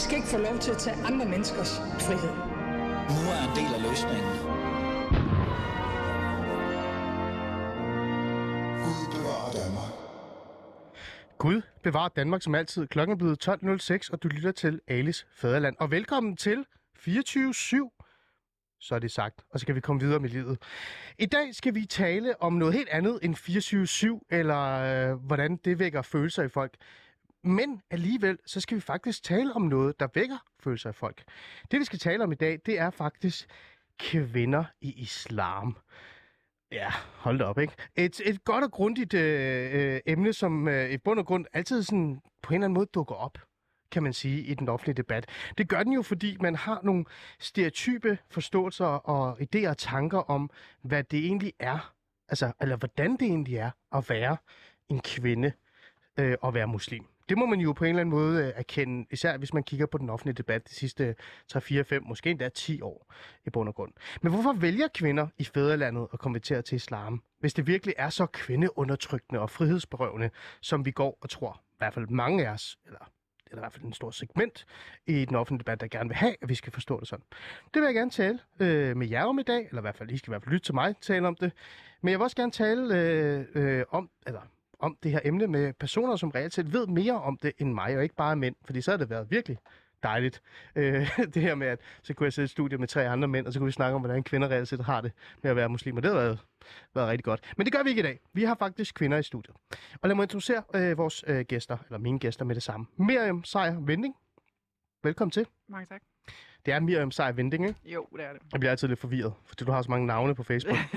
I skal ikke få lov til at tage andre menneskers frihed. Nu er en del af løsningen. Gud bevarer Danmark. Gud bevarer Danmark som altid. Klokken er blevet 12.06, og du lytter til Alis Fæderland. Og velkommen til 24-7. Så er det sagt, og så kan vi komme videre med livet. I dag skal vi tale om noget helt andet end 24-7, eller øh, hvordan det vækker følelser i folk. Men alligevel, så skal vi faktisk tale om noget, der vækker følelser af folk. Det vi skal tale om i dag, det er faktisk kvinder i islam. Ja, hold da op, ikke? Et, et godt og grundigt øh, øh, emne, som øh, i bund og grund altid sådan på en eller anden måde dukker op, kan man sige, i den offentlige debat. Det gør den jo, fordi man har nogle stereotype forståelser og idéer og tanker om, hvad det egentlig er, altså, eller hvordan det egentlig er at være en kvinde øh, og være muslim. Det må man jo på en eller anden måde øh, erkende, især hvis man kigger på den offentlige debat de sidste 3, 4, 5, måske endda 10 år i bund og grund. Men hvorfor vælger kvinder i fædrelandet at konvertere til islam, hvis det virkelig er så kvindeundertrykkende og frihedsberøvende, som vi går og tror, i hvert fald mange af os, eller eller i hvert fald en stor segment i den offentlige debat, der gerne vil have, at vi skal forstå det sådan. Det vil jeg gerne tale øh, med jer om i dag, eller i hvert fald, I skal i hvert fald lytte til mig tale om det. Men jeg vil også gerne tale øh, øh, om, eller om det her emne med personer, som reelt set ved mere om det end mig, og ikke bare mænd, fordi så har det været virkelig dejligt. Øh, det her med, at så kunne jeg sidde i studiet med tre andre mænd, og så kunne vi snakke om, hvordan kvinder reelt set har det med at være muslimer. Det har været, været rigtig godt. Men det gør vi ikke i dag. Vi har faktisk kvinder i studiet. Og lad mig introducere øh, vores øh, gæster, eller mine gæster med det samme. Miriam Sejr Vending. Velkommen til. Mange tak. Det er Miriam Sejr Vending, ikke? Jo, det er det. Jeg bliver altid lidt forvirret, fordi du har så mange navne på Facebook.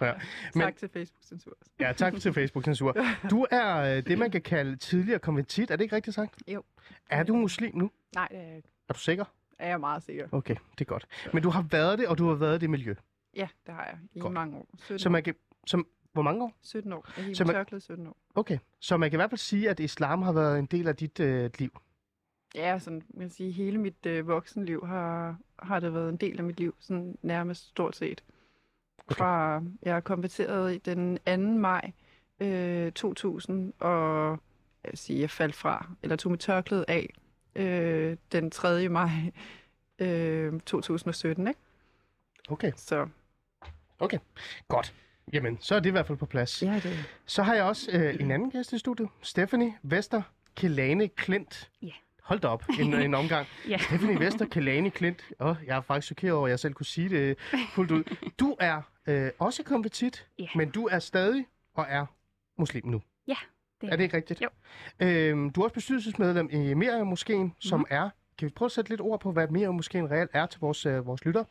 Ja. Men- tak til Facebook-censur. Ja, tak til Facebook-censur. Du er øh, det, man kan kalde tidligere konvertit. Er det ikke rigtigt sagt? Jo. Er du muslim nu? Nej, det er, jeg ikke. Er du sikker? er jeg meget sikker. Okay, det er godt. Men du har været det, og du har været i det miljø. Ja, det har jeg. I Godt. Mange år. 17 Så man kan... Som, hvor mange år? 17 år. Jeg er man- tørklæde 17 år. Okay. Så man kan i hvert fald sige, at islam har været en del af dit øh, liv. Ja, sådan, man kan sige, hele mit øh, voksenliv har, har det været en del af mit liv, sådan nærmest stort set. Okay. Fra jeg er konverteret den 2. maj øh, 2000, og jeg vil sige, jeg faldt fra, eller tog mit tørklæde af øh, den 3. maj øh, 2017, ikke? Okay, Så okay. Godt. Jamen, så er det i hvert fald på plads. ja, det Så har jeg også øh, en anden gæst i studiet. Stephanie Vester Kelane Klint. Ja. Hold da op, en, en omgang. Ja. Stephanie Vester Kelane Klint. Åh, jeg er faktisk chokeret over, at jeg selv kunne sige det fuldt ud. Du er øh, også konvertit, Ja. men du er stadig og er muslim nu. Ja, det Er det ikke rigtigt? Jo. Øhm, du er også bestyrelsesmedlem i Miriam Moskeen, som Mhm. er... Kan vi prøve at sætte lidt ord på, hvad Miriam Moskeen reelt er til vores, øh, vores lytter?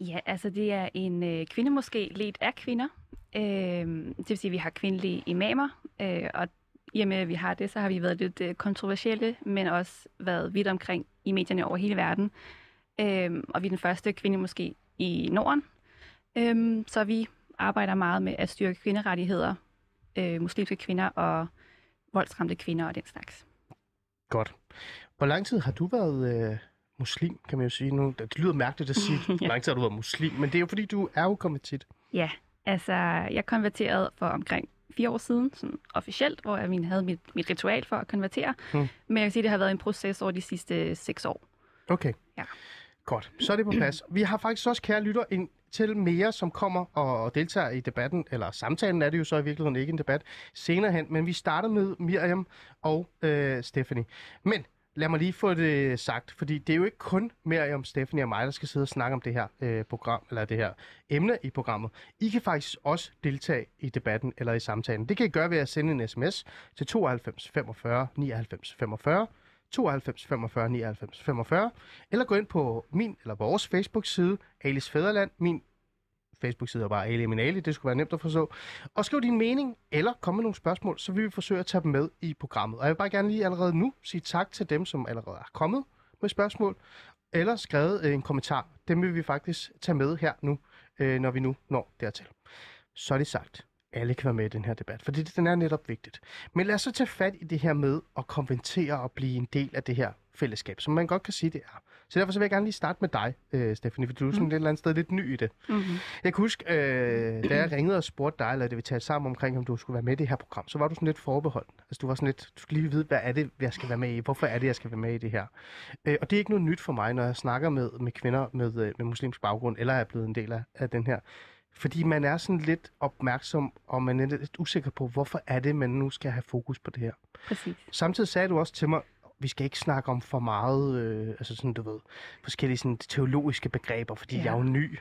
Ja, altså det er en øh, kvindemoské ledt af kvinder. Øh, det vil sige, at vi har kvindelige imamer, øh, og i og med, at vi har det, så har vi været lidt øh, kontroversielle, men også været vidt omkring i medierne over hele verden. Øh, og vi er den første kvindemoské i Norden. Øh, så vi arbejder meget med at styrke kvinderettigheder, øh, muslimske kvinder og voldsramte kvinder og den slags. Godt. Hvor lang tid har du været øh, muslim, kan man jo sige nu? Det lyder mærkeligt at sige, hvor lang tid har du været muslim, men det er jo fordi, du er jo konvertit. Ja, altså jeg konverterede for omkring fire år siden, sådan officielt, hvor jeg min- havde mit, mit ritual for at konvertere. Hmm. Men jeg vil sige, at det har været en proces over de sidste seks år. Okay. Ja. Godt. Så er det på plads. Vi har faktisk også, kære lytter, en til mere, som kommer og deltager i debatten, eller samtalen er det jo så i virkeligheden ikke en debat, senere hen. Men vi starter med Miriam og øh, Stephanie. Men lad mig lige få det sagt, fordi det er jo ikke kun Miriam, Stephanie og mig, der skal sidde og snakke om det her øh, program, eller det her emne i programmet. I kan faktisk også deltage i debatten eller i samtalen. Det kan I gøre ved at sende en sms til 92 45 99 45, 92 45 99 45, eller gå ind på min eller vores Facebook-side, Alice Fæderland. Min Facebook-side er bare Ali Minali, det skulle være nemt at forstå. Og skriv din mening, eller kom med nogle spørgsmål, så vi vil forsøge at tage dem med i programmet. Og jeg vil bare gerne lige allerede nu sige tak til dem, som allerede er kommet med spørgsmål, eller skrevet øh, en kommentar. Dem vil vi faktisk tage med her nu, øh, når vi nu når dertil. Så er det sagt. Alle kan være med i den her debat, for den er netop vigtigt. Men lad os så tage fat i det her med at konventere og blive en del af det her fællesskab, som man godt kan sige, det er. Så derfor så vil jeg gerne lige starte med dig, øh, Stephanie, for du er sådan mm. et eller andet sted lidt ny i det. Mm-hmm. Jeg kan huske, øh, da jeg ringede og spurgte dig, eller da vi talte sammen omkring, om du skulle være med i det her program, så var du sådan lidt forbeholden. Altså du var sådan lidt, du skulle lige vide, hvad er det, jeg skal være med i? Hvorfor er det, jeg skal være med i det her? Øh, og det er ikke noget nyt for mig, når jeg snakker med, med kvinder med, øh, med muslimsk baggrund, eller er blevet en del af, af den her. Fordi man er sådan lidt opmærksom, og man er lidt usikker på, hvorfor er det, man nu skal have fokus på det her. Præcis. Samtidig sagde du også til mig, vi skal ikke snakke om for meget, øh, altså sådan, du ved, forskellige sådan, teologiske begreber, fordi ja. Jeg er jo ny.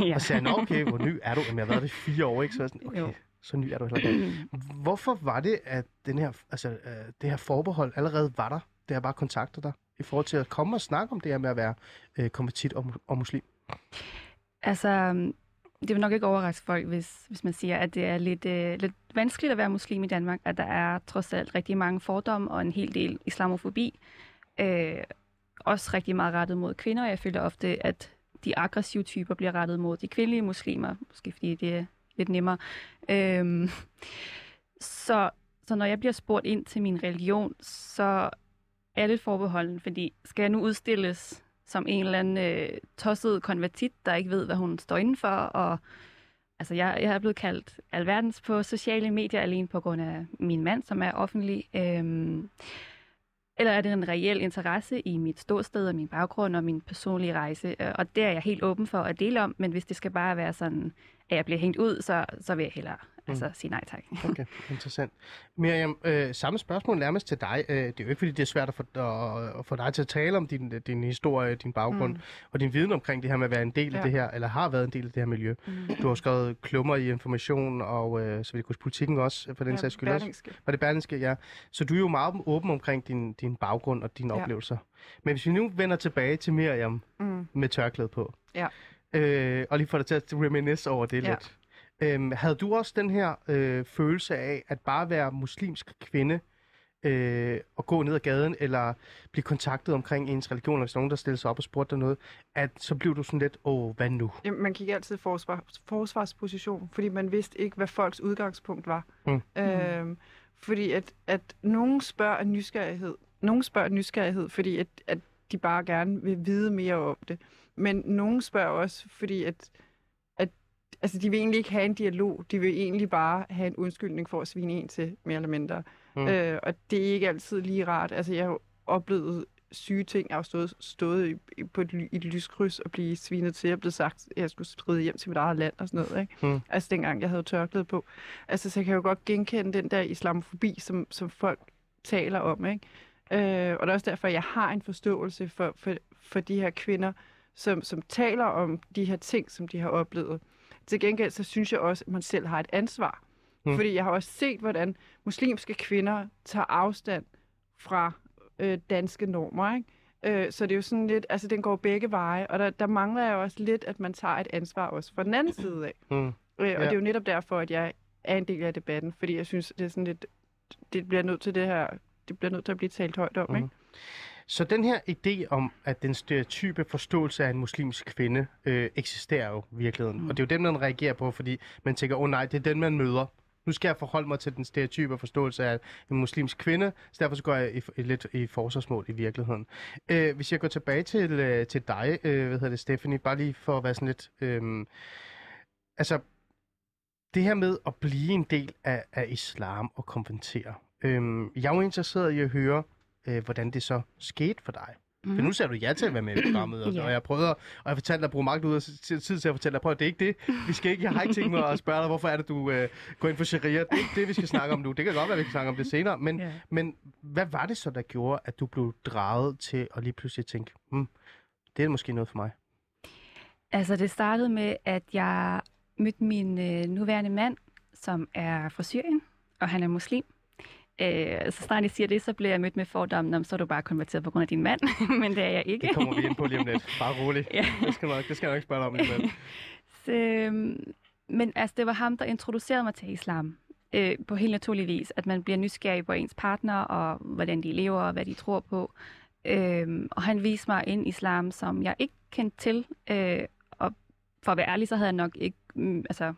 ja. Og så sagde jeg, "Nå, okay, hvor ny er du? Jamen, jeg har været det i fire år, ikke? Så sådan, okay, Jo. så ny er du heller ikke. Hvorfor var det, at den her, altså, øh, det her forbehold allerede var der, da jeg bare kontaktede dig, i forhold til at komme og snakke om det her med at være øh, konvertit og, og muslim? Altså, øhm, det vil nok ikke overraske folk, hvis, hvis man siger, at det er lidt, øh, lidt vanskeligt at være muslim i Danmark, at der er trods alt rigtig mange fordomme og en hel del islamofobi. Øh, også rigtig meget rettet mod kvinder. Jeg føler ofte, at de aggressive typer bliver rettet mod de kvindelige muslimer, måske fordi det er lidt nemmere. Øh, så, så når jeg bliver spurgt ind til min religion, så er det forbeholden, fordi skal jeg nu udstilles som en eller anden øh, tosset konvertit, der ikke ved, hvad hun står indenfor, og altså, jeg, jeg er blevet kaldt alverdens på sociale medier alene på grund af min mand, som er offentlig. Øhm, eller er det en reel interesse i mit ståsted og min baggrund og min personlige rejse? Øh, og det er jeg helt åben for at dele om, men hvis det skal bare være sådan, at jeg bliver hængt ud, så, så vil jeg hellere altså, sige nej tak. Okay, interessant. Miriam, øh, samme spørgsmål nærmest til dig. Øh, det er jo ikke, fordi det er svært at få, at, at få dig til at tale om din, din historie, din baggrund mm. og din viden omkring det her med at være en del ja. af det her, eller har været en del af det her miljø. Mm. Du har skrevet klummer i information, og øh, så vil det politikken også, for den Ja, sags skyld også. Var det Berlingske, ja. Så du er jo meget åben omkring din, din baggrund og dine. Ja. oplevelser. Men hvis vi nu vender tilbage til Miriam Mm. med tørklæde på, Ja. øh, og lige får dig til at reminisce over det Ja. lidt. Øhm, havde du også den her øh, følelse af at bare være muslimsk kvinde øh, og gå ned ad gaden, eller blive kontaktet omkring ens religion, eller hvis nogen, der stillede sig op og spurgte dig noget, at så blev du sådan lidt, åh, hvad nu? Jamen, man gik altid i forsvar, forsvarsposition, fordi man vidste ikke, hvad folks udgangspunkt var. Mm. Øhm, fordi at, at nogen spørger af nysgerrighed. Nogen spørger af nysgerrighed, fordi at, at de bare gerne vil vide mere om det. Men nogen spørger også, fordi at, at altså, de vil egentlig ikke have en dialog. De vil egentlig bare have en undskyldning for at svine en til, mere eller mindre. Mm. Øh, og det er ikke altid lige rart. Altså, jeg har oplevet syge ting. Jeg har stået, stået i, på et, et lyskryds og blive svinet til. Jeg blevet sagt, at jeg skulle skride hjem til mit eget land og sådan noget. Ikke? Mm. Altså dengang jeg havde tørklæde på. Altså så kan jeg jo godt genkende den der islamofobi, som, som folk taler om. Ikke? Øh, og det er også derfor, at jeg har en forståelse for, for, for de her kvinder, som, som taler om de her ting, som de har oplevet. Til gengæld så synes jeg også, at man selv har et ansvar. Mm. Mm. Fordi jeg har også set, hvordan muslimske kvinder tager afstand fra øh, danske normer. Ikke? Øh, så det er jo sådan lidt, altså den går begge veje, og der, der mangler jeg også lidt, at man tager et ansvar også fra den anden side af. Mm. Øh, og Ja. det er jo netop derfor, at jeg er en del af debatten, fordi jeg synes, det er sådan lidt, det bliver nødt til det her, det bliver nødt til at blive talt højt om, Mhm. ikke? Så den her idé om, at den stereotype forståelse af en muslimsk kvinde øh, eksisterer jo i virkeligheden. Mm. Og det er jo den, man reagerer på, fordi man tænker, åh oh, nej, det er den, man møder. Nu skal jeg forholde mig til den stereotype forståelse af en muslimsk kvinde, så derfor så går jeg i, i, lidt i forsvarsmål i virkeligheden. Øh, hvis jeg går tilbage til, øh, til dig, øh, hvad hedder det, Stephanie, bare lige for at være sådan lidt... Øh, altså, det her med at blive en del af, af islam og konvertere. Øh, jeg er jo interesseret i at høre, øh, hvordan det så skete for dig. Mm. For nu sagde du ja til at være med i programmet, og, Ja. og jeg prøvede og jeg fortalte dig at bruge magt ud af tid til at fortælle dig, prøv at det er ikke det. Vi skal ikke, jeg har ikke tænkt mig at spørge dig, hvorfor er det, du øh, går ind for sharia. Det er ikke det, vi skal snakke om nu. Det kan godt være, vi kan snakke om det senere. Men, Ja. men hvad var det så, der gjorde, at du blev draget til at lige pludselig tænke, hmm, det er måske noget for mig? Altså, det startede med, at jeg mødte min øh, nuværende mand, som er fra Syrien, og han er muslim. Øh, så snart jeg siger det, så bliver jeg mødt med fordommen om, så er du bare konverteret på grund af din mand, men det er jeg ikke. Det kommer vi ind på lige om lidt. Bare rolig. Ja. Det skal, nok, det skal jeg nok spørge dig om alligevel. Så, øhm, men altså, det var ham, der introducerede mig til islam. Øh, på helt naturlig vis. At man bliver nysgerrig på ens partner, og hvordan de lever, og hvad de tror på. Øhm, og han viste mig en islam, som jeg ikke kendte til. Øh, og for at være ærlig, så havde jeg nok ikke mm, altså,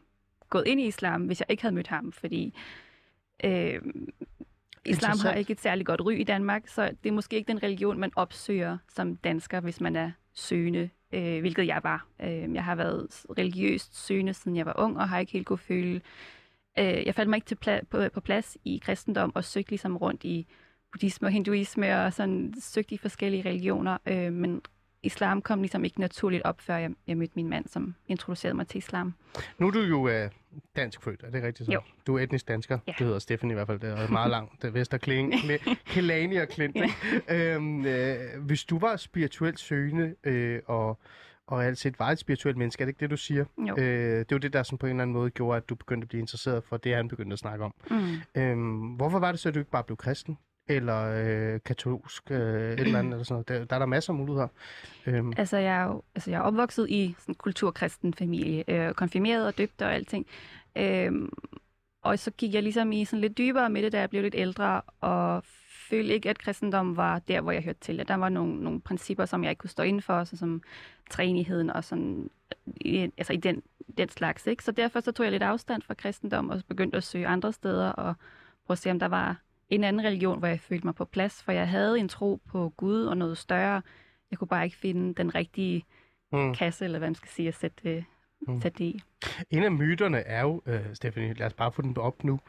gået ind i islam, hvis jeg ikke havde mødt ham. Fordi øh, Islam har ikke et særligt godt ry i Danmark, så det er måske ikke den religion, man opsøger som dansker, hvis man er søgende, øh, hvilket jeg var. Øh, jeg har været religiøst søgende, siden jeg var ung, og har ikke helt kunne føle... Øh, jeg faldt mig ikke til pla- på, på plads i kristendom, og søgte ligesom rundt i buddhisme og hinduisme, og sådan søgte i forskellige religioner, øh, men islam kom ligesom ikke naturligt op, før jeg, jeg mødte min mand, som introducerede mig til islam. Nu er du jo øh, dansk født, er det rigtigt så? Jo. Du er etnisk dansker. Ja. Det hedder Steffen i hvert fald. Det er meget langt. Det er Vesterkling, Kelani og Klint. ikke? Øhm, øh, hvis du var spirituelt søgende øh, og, og alt set var et spirituelt menneske, er det ikke det, du siger? Jo. Øh, det var det, der sådan på en eller anden måde gjorde, at du begyndte at blive interesseret for det, han begyndte at snakke om. Mm. Øhm, hvorfor var det så, at du ikke bare blev kristen? Eller øh, katolsk, øh, et eller andet, eller sådan noget. Der, der er der masser af muligheder. Øhm, Altså, jeg er jo altså, jeg er opvokset i sådan en kulturkristen familie, øh, konfirmeret og døbt og alting. Øhm, og så gik jeg ligesom i sådan lidt dybere med det, da jeg blev lidt ældre, og følte ikke, at kristendom var der, hvor jeg hørte til. At der var nogle, nogle principper, som jeg ikke kunne stå inden for, så som træenigheden og sådan, i, altså i den, den slags. Ikke? Så derfor så tog jeg lidt afstand fra kristendom og begyndte at søge andre steder og prøve at se, om der var en anden religion, hvor jeg følte mig på plads. For jeg havde en tro på Gud og noget større. Jeg kunne bare ikke finde den rigtige mm. kasse, eller hvad man skal sige, at sætte, det- Mm. sætte det i. En af myterne er jo, øh, Stephanie, lad os bare få den op nu,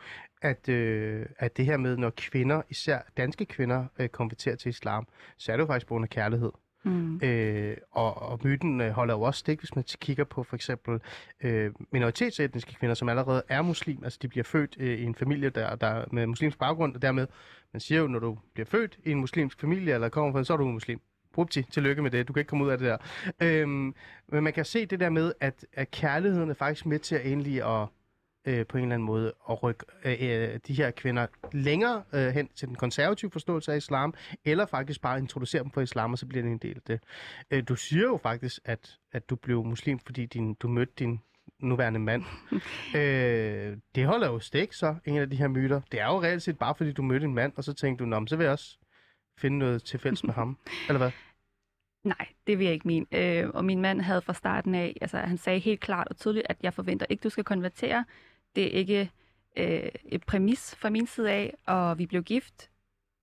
at, øh, at det her med, når kvinder, især danske kvinder, øh, konverterer til islam, så er det jo faktisk på grund af kærlighed. Mm. Øh, og, og myten øh, holder jo også stik, hvis man kigger på for eksempel øh, minoritetsetniske kvinder, som allerede er muslim. Altså de bliver født øh, i en familie der, der med muslimsk baggrund, og dermed, man siger jo, når du bliver født i en muslimsk familie, eller kommer fra en, så er du muslim. Brupti, tillykke med det. Du kan ikke komme ud af det der. Øhm, men man kan se det der med, at, at kærligheden er faktisk med til at egentlig at øh, på en eller anden måde at rykke øh, øh, de her kvinder længere øh, hen til den konservative forståelse af islam, eller faktisk bare introducere dem for islam, og så bliver det en del af det. Øh, du siger jo faktisk, at, at du blev muslim, fordi din, du mødte din nuværende mand. øh, det holder jo stik så, en af de her myter. Det er jo reelt set bare, fordi du mødte en mand, og så tænkte du, Nå, så vil jeg også finde noget til fælles med ham. Eller hvad? Nej, det vil jeg ikke min. Øh, og min mand havde fra starten af, altså han sagde helt klart og tydeligt, at jeg forventer ikke, du skal konvertere. Det er ikke øh, et præmis fra min side af, og vi blev gift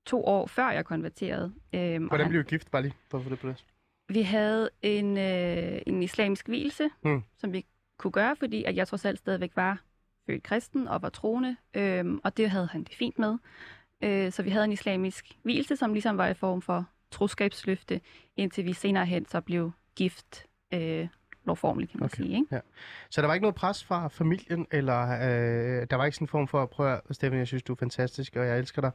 to år før jeg konverterede. Øh, og Hvordan blev du gift, bare lige for at få det på plads? Vi havde en, øh, en islamisk hvilse, Mm. som vi kunne gøre, fordi at jeg trods alt stadigvæk var født kristen og var troende, øh, og det havde han det fint med. Øh, så vi havde en islamisk hvilse, som ligesom var en form for troskabsløfte, indtil vi senere hen så blev gift øh, lovformeligt, kan man Okay. sige. Ikke? Så der var ikke noget pres fra familien, eller øh, der var ikke sådan en form for at prøve, Steffen, jeg synes, du er fantastisk, og jeg elsker dig,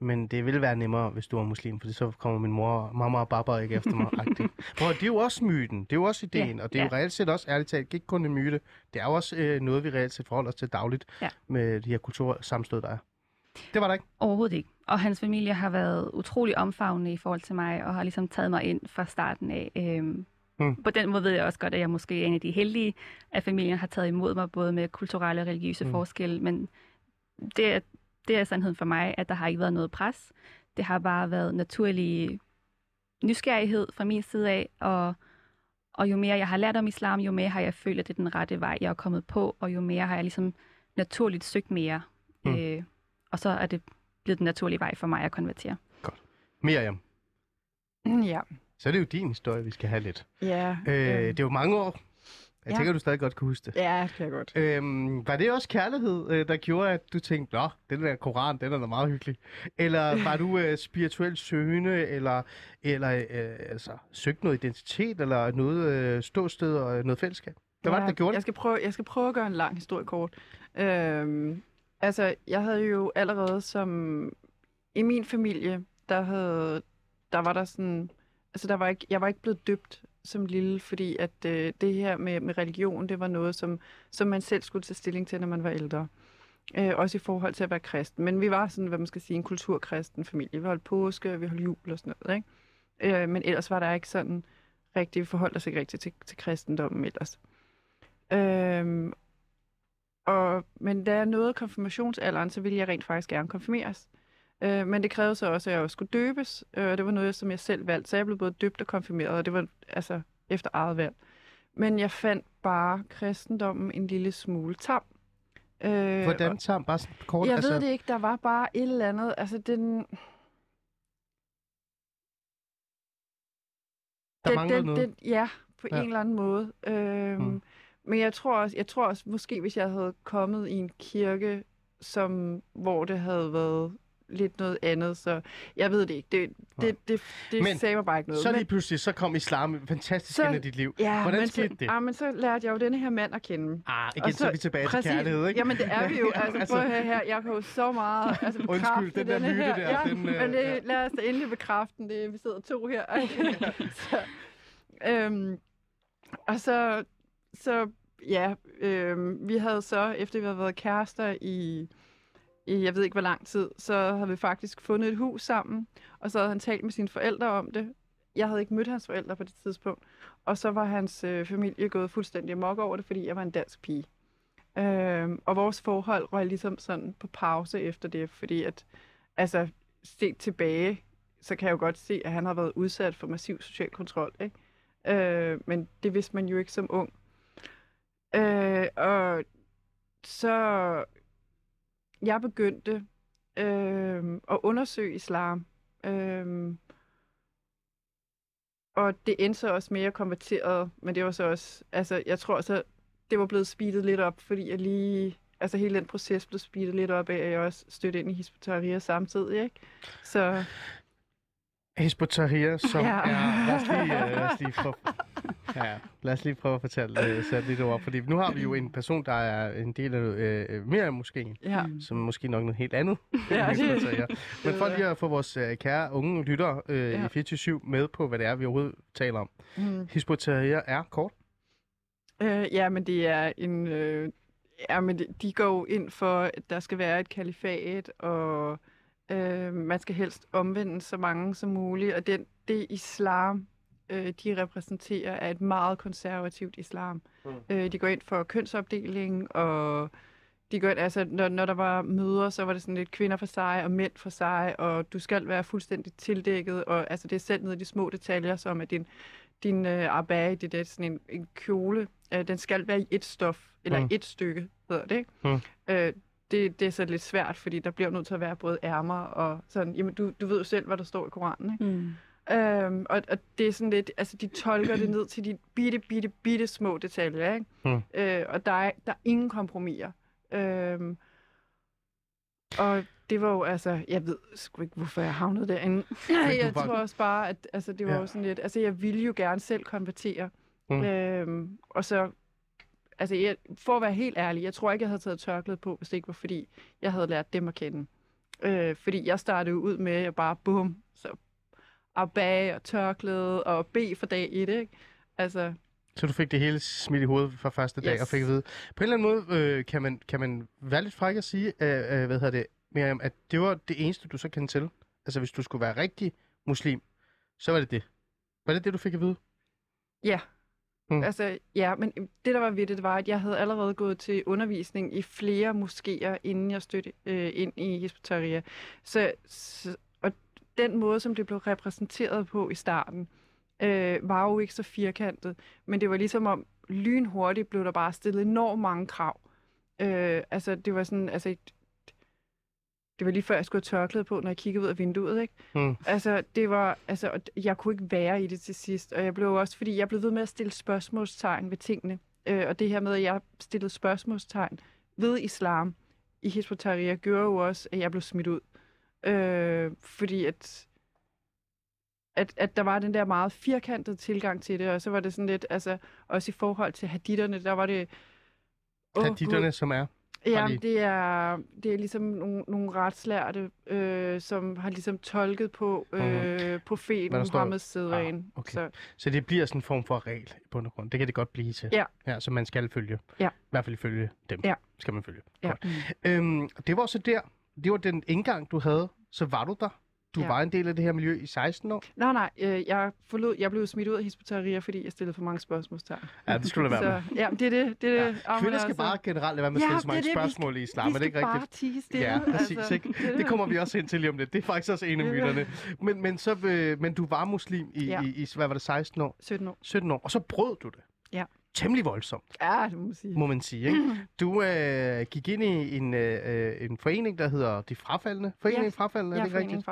men det ville være nemmere, hvis du var muslim, for så kommer min mor, mamma og baba ikke efter mig. Prøv, at- det er jo også myten, det er jo også ideen, Ja, og det er jo ja. reelt set også, ærligt talt, ikke kun en myte, det er jo også øh, noget, vi reelt set forholder os til dagligt Ja. med de her kultursamstød, der er. Det var der ikke. Overhovedet ikke. Og hans familie har været utrolig omfavnende i forhold til mig, og har ligesom taget mig ind fra starten af. Øhm, Mm. På den måde ved jeg også godt, at jeg måske er en af de heldige, at familien har taget imod mig, både med kulturelle og religiøse Mm. forskelle, men det er, det er sandheden for mig, at der har ikke været noget pres. Det har bare været naturlig nysgerrighed fra min side af, og, og jo mere jeg har lært om islam, jo mere har jeg følt, at det er den rette vej, jeg er kommet på, og jo mere har jeg ligesom naturligt søgt mere. Mm. Øh, og så er det blevet den naturlige vej for mig at konvertere. Miriam, Ja. Så er det jo din historie, vi skal have lidt. Ja. Øh, øhm, det er jo mange år. Jeg ja. tænker, du stadig godt kan huske det. Ja, det kan jeg godt. Øhm, var det også kærlighed, øh, der gjorde, at du tænkte, nå, den der koran, den er da meget hyggelig? Eller var du øh, spirituelt søgende, eller, eller øh, altså, søgte noget identitet, eller noget øh, ståsted og øh, noget fællesskab? Hvad var det, der gjorde jeg det? skal, prøve, jeg skal prøve at gøre en lang historie kort. Øhm, altså, jeg havde jo allerede som... I min familie, der, havde, der var der sådan... Altså, der var ikke, jeg var ikke blevet døbt som lille, fordi at øh, det her med, med religion, det var noget, som, som man selv skulle tage stilling til, når man var ældre. Øh, også i forhold til at være kristen. Men vi var sådan, hvad man skal sige, en kulturkristen familie. Vi holdt påske, vi holdt jul og sådan noget, ikke? Øh, men ellers var der ikke sådan rigtig, vi forholdt os ikke rigtig til, til kristendommen ellers. Øh, og, men da jeg nåede konfirmationsalderen, så ville jeg rent faktisk gerne konfirmeres. Øh, men det krævede så også, at jeg også skulle døbes. Øh, det var noget, som jeg selv valgte, så jeg blev både døbt og konfirmeret, og det var altså efter eget valg. Men jeg fandt bare kristendommen en lille smule tam. Øh, Hvordan tager bare sådan kort? Jeg ved det ikke, der var bare et eller andet, altså den... Der den, manglede den, noget. Den, ja, på Ja. en eller anden måde. Øhm, Mm. mm. Men jeg tror også, jeg tror også, måske hvis jeg havde kommet i en kirke, som, hvor det havde været lidt noget andet, så jeg ved det ikke. Det, det, det, det Men sagde mig bare ikke noget. Så lige pludselig, så kom islam fantastisk Så- ind i dit liv. Ja, Hvordan men skete så, det? Ah, men så lærte jeg jo denne her mand at kende. Ah, igen, Og så, så er vi tilbage præcis, til kærlighed, ikke? Jamen det er vi jo. Altså, Altså- prøv at her. Jeg kan jo så meget altså, Undskyld, den der myte her. der, Ja, den, øh, men det, ja. lad os da endelig bekræfte. Det, er- vi sidder to her. så, øhm, og så, så ja, øhm, vi havde så, efter vi havde været kærester i, i, jeg ved ikke hvor lang tid, så havde vi faktisk fundet et hus sammen, og så havde han talt med sine forældre om det. Jeg havde ikke mødt hans forældre på det tidspunkt, og så var hans øh, familie gået fuldstændig amok over det, fordi jeg var en dansk pige. Øhm, og vores forhold røg ligesom sådan på pause efter det, fordi at, altså, set tilbage, så kan jeg jo godt se, at han har været udsat for massiv social kontrol, ikke? Øh, men det vidste man jo ikke som ung. Øh, og så jeg begyndte øh, at undersøge islam. Øh, og det endte så også mere konverteret, men det var så også, altså jeg tror så, det var blevet speedet lidt op, fordi jeg lige, altså hele den proces blev speedet lidt op af, at jeg også stødte ind i Hisbutariya samtidig, ikke? Så Hizb Tahrir, som Ja. er... Lad os lige, uh, lad os lige prøve, ja, lad os lige prøve at fortælle, uh, sætte lidt ord, fordi nu har vi jo en person, der er en del af uh, mere af moskeen, ja, som måske nok noget helt andet. Ja, det- Ut-Tahrir. Men for lige at få vores uh, kære unge lyttere uh, Ja. i 24 med på, hvad det er, vi overhovedet taler om. mm. Tahrir er kort. Øh, ja, men det er en... Øh, ja, men de, de går jo ind for, at der skal være et kalifat, og øh, man skal helst omvende så mange som muligt. Og den, det islam, øh, de repræsenterer, er et meget konservativt islam. Mm. Øh, de går ind for kønsopdeling, og de går ind, altså, når, når der var møder, så var det sådan lidt kvinder for sig og mænd for sig, og du skal være fuldstændig tildækket, og altså, det er selv ned i de små detaljer, som at din, din øh, abaya, det er sådan en, en kjole, øh, den skal være i et stof, eller mm. et stykke, hedder det, ikke? Mm. Øh, det, det er så lidt svært, fordi der bliver nødt til at være både ærmer og sådan, jamen du, du ved jo selv, hvad der står i Koranen, ikke? Mm. Øhm, og, og det er sådan lidt, altså de tolker det ned til de bitte, bitte, bitte små detaljer, ikke? Mm. Øh, og der er, der er ingen kompromiser. Øhm, og det var jo, altså, jeg ved sgu ikke, hvorfor jeg havnede derinde. jeg var- tror også bare, at altså, det var Ja. jo sådan lidt, altså jeg ville jo gerne selv konvertere. Mm. Øhm, og så, altså jeg, for at være helt ærlig, jeg tror ikke, jeg havde taget tørklæde på, hvis det ikke var fordi, jeg havde lært dem at kende. Øh, fordi jeg startede ud med at bare, bum, så abage og tørklæde og B for dag et, ikke? Altså, Så du fik det hele smidt i hovedet fra første dag, Yes. og fik at vide. På en eller anden måde øh, kan, man, kan man være lidt fræk at sige, øh, øh, hvad hedder det, Miriam, at det var det eneste, du så kendte til. Altså hvis du skulle være rigtig muslim, så var det det. Var det det, du fik at vide? Ja. Mm. Mm. Altså, ja, men det, der var ved det, det var, at jeg havde allerede gået til undervisning i flere moskéer, inden jeg stødte øh, ind i Hisbutaria. Så, så, den måde, som det blev repræsenteret på i starten, øh, var jo ikke så firkantet. Men det var ligesom om, lynhurtigt blev der bare stillet enormt mange krav. Øh, altså, det var sådan, altså, det var lige før, jeg skulle have tørklæde på, når jeg kiggede ud af vinduet, ikke? Mm. Altså, det var, altså, jeg kunne ikke være i det til sidst, og jeg blev også, fordi jeg blev ved med at stille spørgsmålstegn ved tingene, øh, og det her med, at jeg stillede spørgsmålstegn ved islam i Hizb gjorde jo også, at jeg blev smidt ud. Øh, fordi at, at, at der var den der meget firkantede tilgang til det, og så var det sådan lidt, altså, også i forhold til haditterne, der var det... Åh, Haditterne, som er. Ja, lige- det er, det er ligesom nogle, nogle retslærte, øh, som har ligesom tolket på øh, Hvad profeten Muhammeds sædvane. Ah, okay. Så, Så det bliver sådan en form for regel i bund og grund. Det kan det godt blive til. Ja. ja som man skal følge. Ja. I hvert fald følge dem. Ja. Skal man følge. Ja. Godt. Øhm, det var så der. Det var den indgang, du havde. Så var du der. Du Ja. var en del af det her miljø i 16 år. nej, nej, øh, jeg, forlod, jeg blev smidt ud af Hizb ut-Tahrir, fordi jeg stillede for mange spørgsmålstegn. Ja, det skulle du være med. Så, ja, det er det. det, er det. Ja. Kvinder skal altså, bare generelt være med at Ja, stille så mange det det. Vi spørgsmål i islam. vi Er det skal ikke bare rigtigt? tige stille. Ja, præcis. altså. ikke? er Det kommer vi også hen til lige om lidt. Det er faktisk også en af Det er det. myterne. Men, men, så, øh, men du var muslim i, Ja. i, i, hvad var det, 16 år? 17 år. 17 år, og så brød du det. Ja. Temmelig voldsomt, Ja, det må man sige. må man sige. Ikke? Du øh, gik ind i en, øh, en forening, der hedder De Frafaldende. Foreningen Ja. ja. Frafaldende, er Ja, det ikke rigtigt?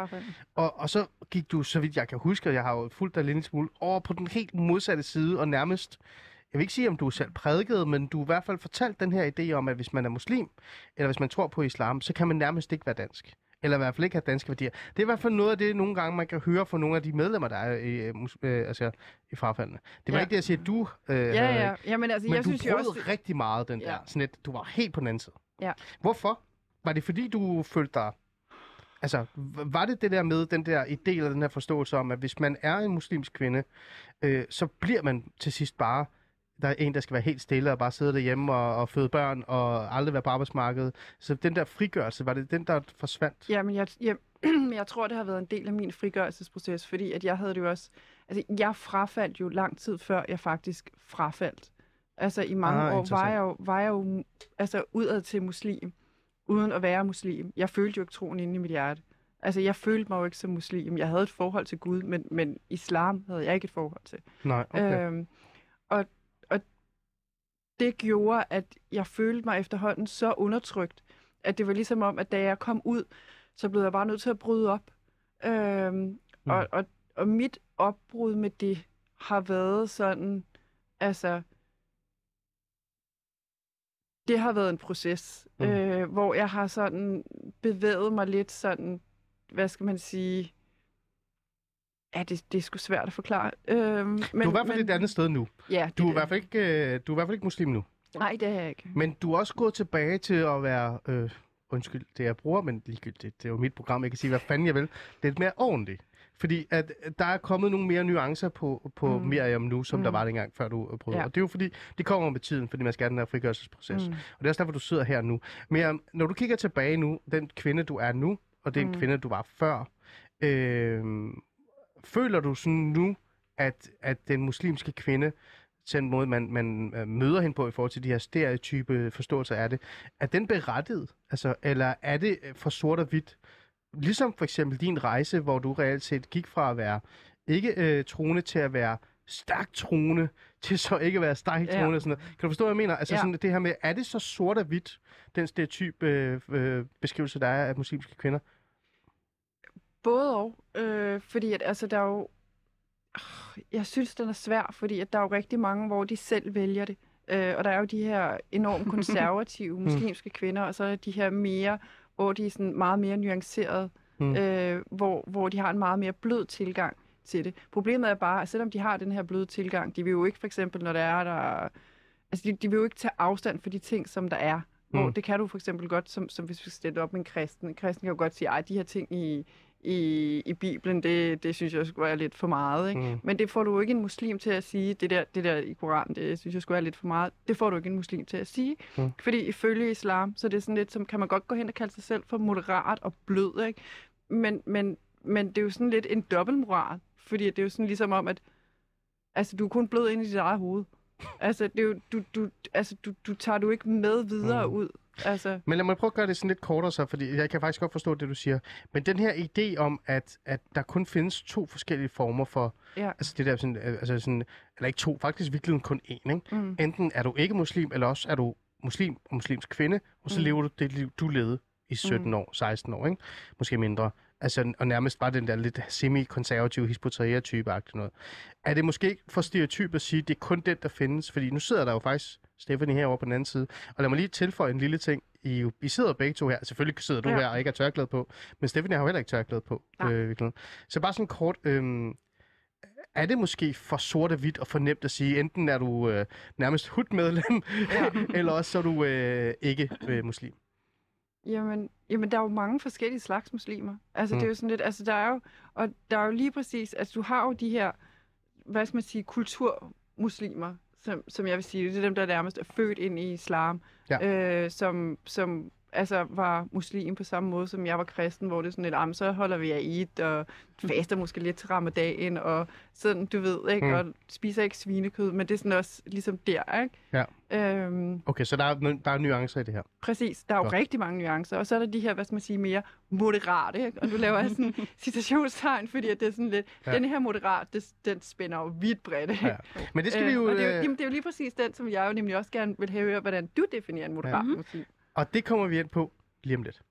Og, og så gik du, så vidt jeg kan huske, og jeg har jo fulgt dig lidt en smule, over på den helt modsatte side, og nærmest, jeg vil ikke sige, om du selv prædikede, men du i hvert fald fortalt den her idé om, at hvis man er muslim, eller hvis man tror på islam, så kan man nærmest ikke være dansk. Eller i hvert fald ikke have danske værdier. Det er i hvert fald noget af det, nogle gange man kan høre fra nogle af de medlemmer, der er i, øh, øh, altså, i frafaldene. Det var Ja. ikke det, jeg siger, du øh, Ja, havde, ja. Jamen altså, Men jeg du synes brød også... rigtig meget den Ja. der. Sådan et, du var helt på den anden side. Ja. Hvorfor? Var det fordi, du følte dig... Altså, var det det der med den der idé eller den her forståelse om, at hvis man er en muslimsk kvinde, øh, så bliver man til sidst bare der er en, der skal være helt stille og bare sidde derhjemme og, og føde børn og aldrig være på arbejdsmarkedet. Så den der frigørelse, var det den, der forsvandt? Jamen, jeg, jeg, jeg tror, det har været en del af min frigørelsesproces, fordi at jeg havde det jo også... Altså, jeg frafaldt jo lang tid før, jeg faktisk frafaldt. Altså, i mange Ah, år var jeg, jo, var jeg jo altså, udad til muslim, uden at være muslim. Jeg følte jo ikke troen inde i mit hjerte. Altså, jeg følte mig jo ikke som muslim. Jeg havde et forhold til Gud, men, men islam havde jeg ikke et forhold til. Nej, okay. Øhm, det gjorde, at jeg følte mig efterhånden så undertrykt, at det var ligesom om, at da jeg kom ud, så blev jeg bare nødt til at bryde op. Øhm, mm. og, og, og mit opbrud med det har været sådan, altså, det har været en proces, Mm. øh, hvor jeg har sådan bevæget mig lidt sådan, hvad skal man sige, ja, det, det er sgu svært at forklare. Øhm, men, du er i hvert fald et andet sted nu. Ja, Du er, i hvert fald ikke, øh, du er i hvert fald ikke muslim nu. Nej, det er jeg ikke. Men du er også gået tilbage til at være, øh, undskyld, det jeg bruger, men ligegyldigt, det er jo mit program, jeg kan sige, hvad fanden jeg vil, lidt mere ordentligt. Fordi at der er kommet nogle mere nuancer på, på mm. Miriam nu, som mm. der var dengang, før du øh, brød. Ja. Og det er jo fordi, det kommer med tiden, fordi man skal have den her frigørelsesproces. Mm. Og det er også derfor, du sidder her nu. Miriam, når du kigger tilbage nu, den kvinde, du er nu, og den. Mm. kvinde, du var før, øh, føler du sådan nu, at, at den muslimske kvinde, den måde, man, man øh, møder hende på i forhold til de her stereotype forståelser af det, er den berettiget? Altså, eller er det øh, for sort og hvidt? Ligesom for eksempel din rejse, hvor du reelt set gik fra at være ikke øh, troende til at være stærkt troende, til så ikke at være stærkt Ja. troende. Og sådan noget. Kan du forstå, hvad jeg mener? Altså Ja. sådan det her med, er det så sort og hvidt, den stereotyp øh, øh, beskrivelse, der er af muslimske kvinder? Både og. Øh, fordi at, altså, der er jo... Ah, Jeg synes, den er svær, fordi at der er jo rigtig mange, hvor de selv vælger det. Øh, og der er jo de her enormt konservative muslimske kvinder, og så er de her mere, hvor de er sådan meget mere nuancerede, Mm. mm. øh, hvor, hvor de har en meget mere blød tilgang til det. Problemet er bare, at selvom de har den her bløde tilgang, de vil jo ikke for eksempel, når der er der... Altså, de, de vil jo ikke tage afstand for de ting, som der er. Hvor Mm. det kan du for eksempel godt, som, som hvis vi stiller op med en kristen. En kristen kan jo godt sige, ej, de her ting i, i, i Bibelen, det, det synes jeg skulle være lidt for meget. Ikke? Mm. Men det får du ikke en muslim til at sige, det der, det der i Koranen, det synes jeg skulle være lidt for meget. Det får du ikke en muslim til at sige. Mm. Fordi ifølge islam, så er det sådan lidt, som kan man godt gå hen og kalde sig selv for moderat og blød. Ikke? Men, men, men det er jo sådan lidt en dobbeltmoral. Fordi det er jo sådan ligesom om, at altså, du er kun blød ind i dit eget hoved. Altså, det er jo, du, du, altså du, du tager du ikke med videre mm. ud. Altså, Men lad mig prøve at gøre det sådan lidt kortere så, fordi jeg kan faktisk godt forstå det, du siger. Men den her idé om, at, at der kun findes to forskellige former for, ja. altså det der sådan, øh, altså sådan, eller ikke to, faktisk virkelig kun én, ikke? Mm. Enten er du ikke muslim, eller også er du muslim og muslimsk kvinde, og så mm. Lever du det liv, du levede i 17 mm. år, 16 år, ikke? Måske mindre. Altså, og nærmest bare den der lidt semi-konservative hispoteria-type noget. Er det måske ikke for stereotyp at sige, at det er kun den, der findes? Fordi nu sidder der jo faktisk Stephanie herovre på den anden side. Og lad mig lige tilføje en lille ting. I, jo- I sidder begge to her. Selvfølgelig sidder du ja. Her og ikke har tørklæde på. Men Stephanie har jo heller ikke tørklæde på. Nej. Øh, virkelig. så bare sådan kort. Øhm, er det måske for sort og hvidt og for nemt at sige, enten er du øh, nærmest hudmedlem, ja. eller også så er du øh, ikke øh, muslim? Jamen, jamen, der er jo mange forskellige slags muslimer. Altså, Mm. mm. det er jo sådan lidt, altså, der er jo, og der er jo lige præcis, altså, du har jo de her, hvad skal man sige, kulturmuslimer, som, som jeg vil sige, det er dem, der nærmest er født ind i islam, Ja. øh, som, som altså, var muslim på samme måde, som jeg var kristen, hvor det er sådan lidt, "Jamen, så holder vi af Eid, og faster måske lidt til ramadan, og sådan, du ved, ikke? Mm. Og spiser ikke svinekød, men det er sådan også ligesom der, ikke? Ja. Øhm, Okay, så der er, der er nuancer i det her. præcis. Der er jo Godt. rigtig mange nuancer, og så er der de her, hvad skal man sige, mere moderate, ikke? Og nu laver jeg sådan citationstegn, fordi at det er sådan lidt, Ja. den her moderat, det, den spænder jo vidt bredt, ikke? Ja. Men det skal vi jo... og det, er jo, øh, jamen, det er jo lige præcis den, som jeg jo nemlig også gerne vil have høre, hvordan du definerer en moderat Ja. ja. Og det kommer vi ind på lige om lidt.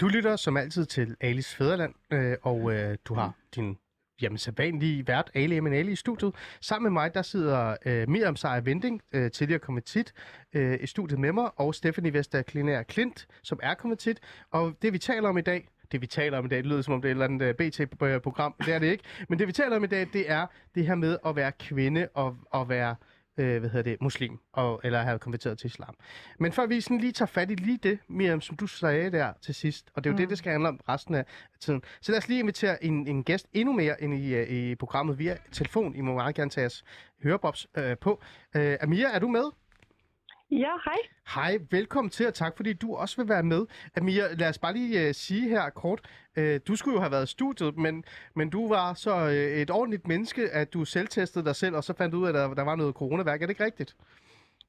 Du lytter som altid til Alis Fæderland, øh, og øh, du har din jamen, sædvanlige vært, Ali Emin Ali, i studiet. Sammen med mig, der sidder øh, Miriam Seier Vending, øh, tidligere kommitit, øh, i studiet med mig, og Stephanie Vester Klinær Klint, som er kommitit. Og det, vi taler om i dag, det vi taler om i dag, det lyder som om det er et eller andet øh, BT-program, det er det ikke. Men det vi taler om i dag, det er det her med at være kvinde og, og være øh, hvad hedder det, muslim, og, eller have konverteret til islam. Men før vi sådan lige tager fat i lige det, Miriam, som du sagde der til sidst, og det er jo mm. det, det skal handle om resten af tiden. Så lad os lige invitere en, en gæst endnu mere ind i, øh, i programmet via telefon. I må meget gerne tage jeres hørebobs øh, på. Øh, Amir, er du med? Ja, hej. Hej, velkommen til, og tak fordi du også vil være med. Amir, lad os bare lige uh, sige her kort. Uh, du skulle jo have været i studiet, men, men du var så uh, et ordentligt menneske, at du selvtestede dig selv, og så fandt du ud af, at der, der var noget coronaværk. Er det ikke rigtigt?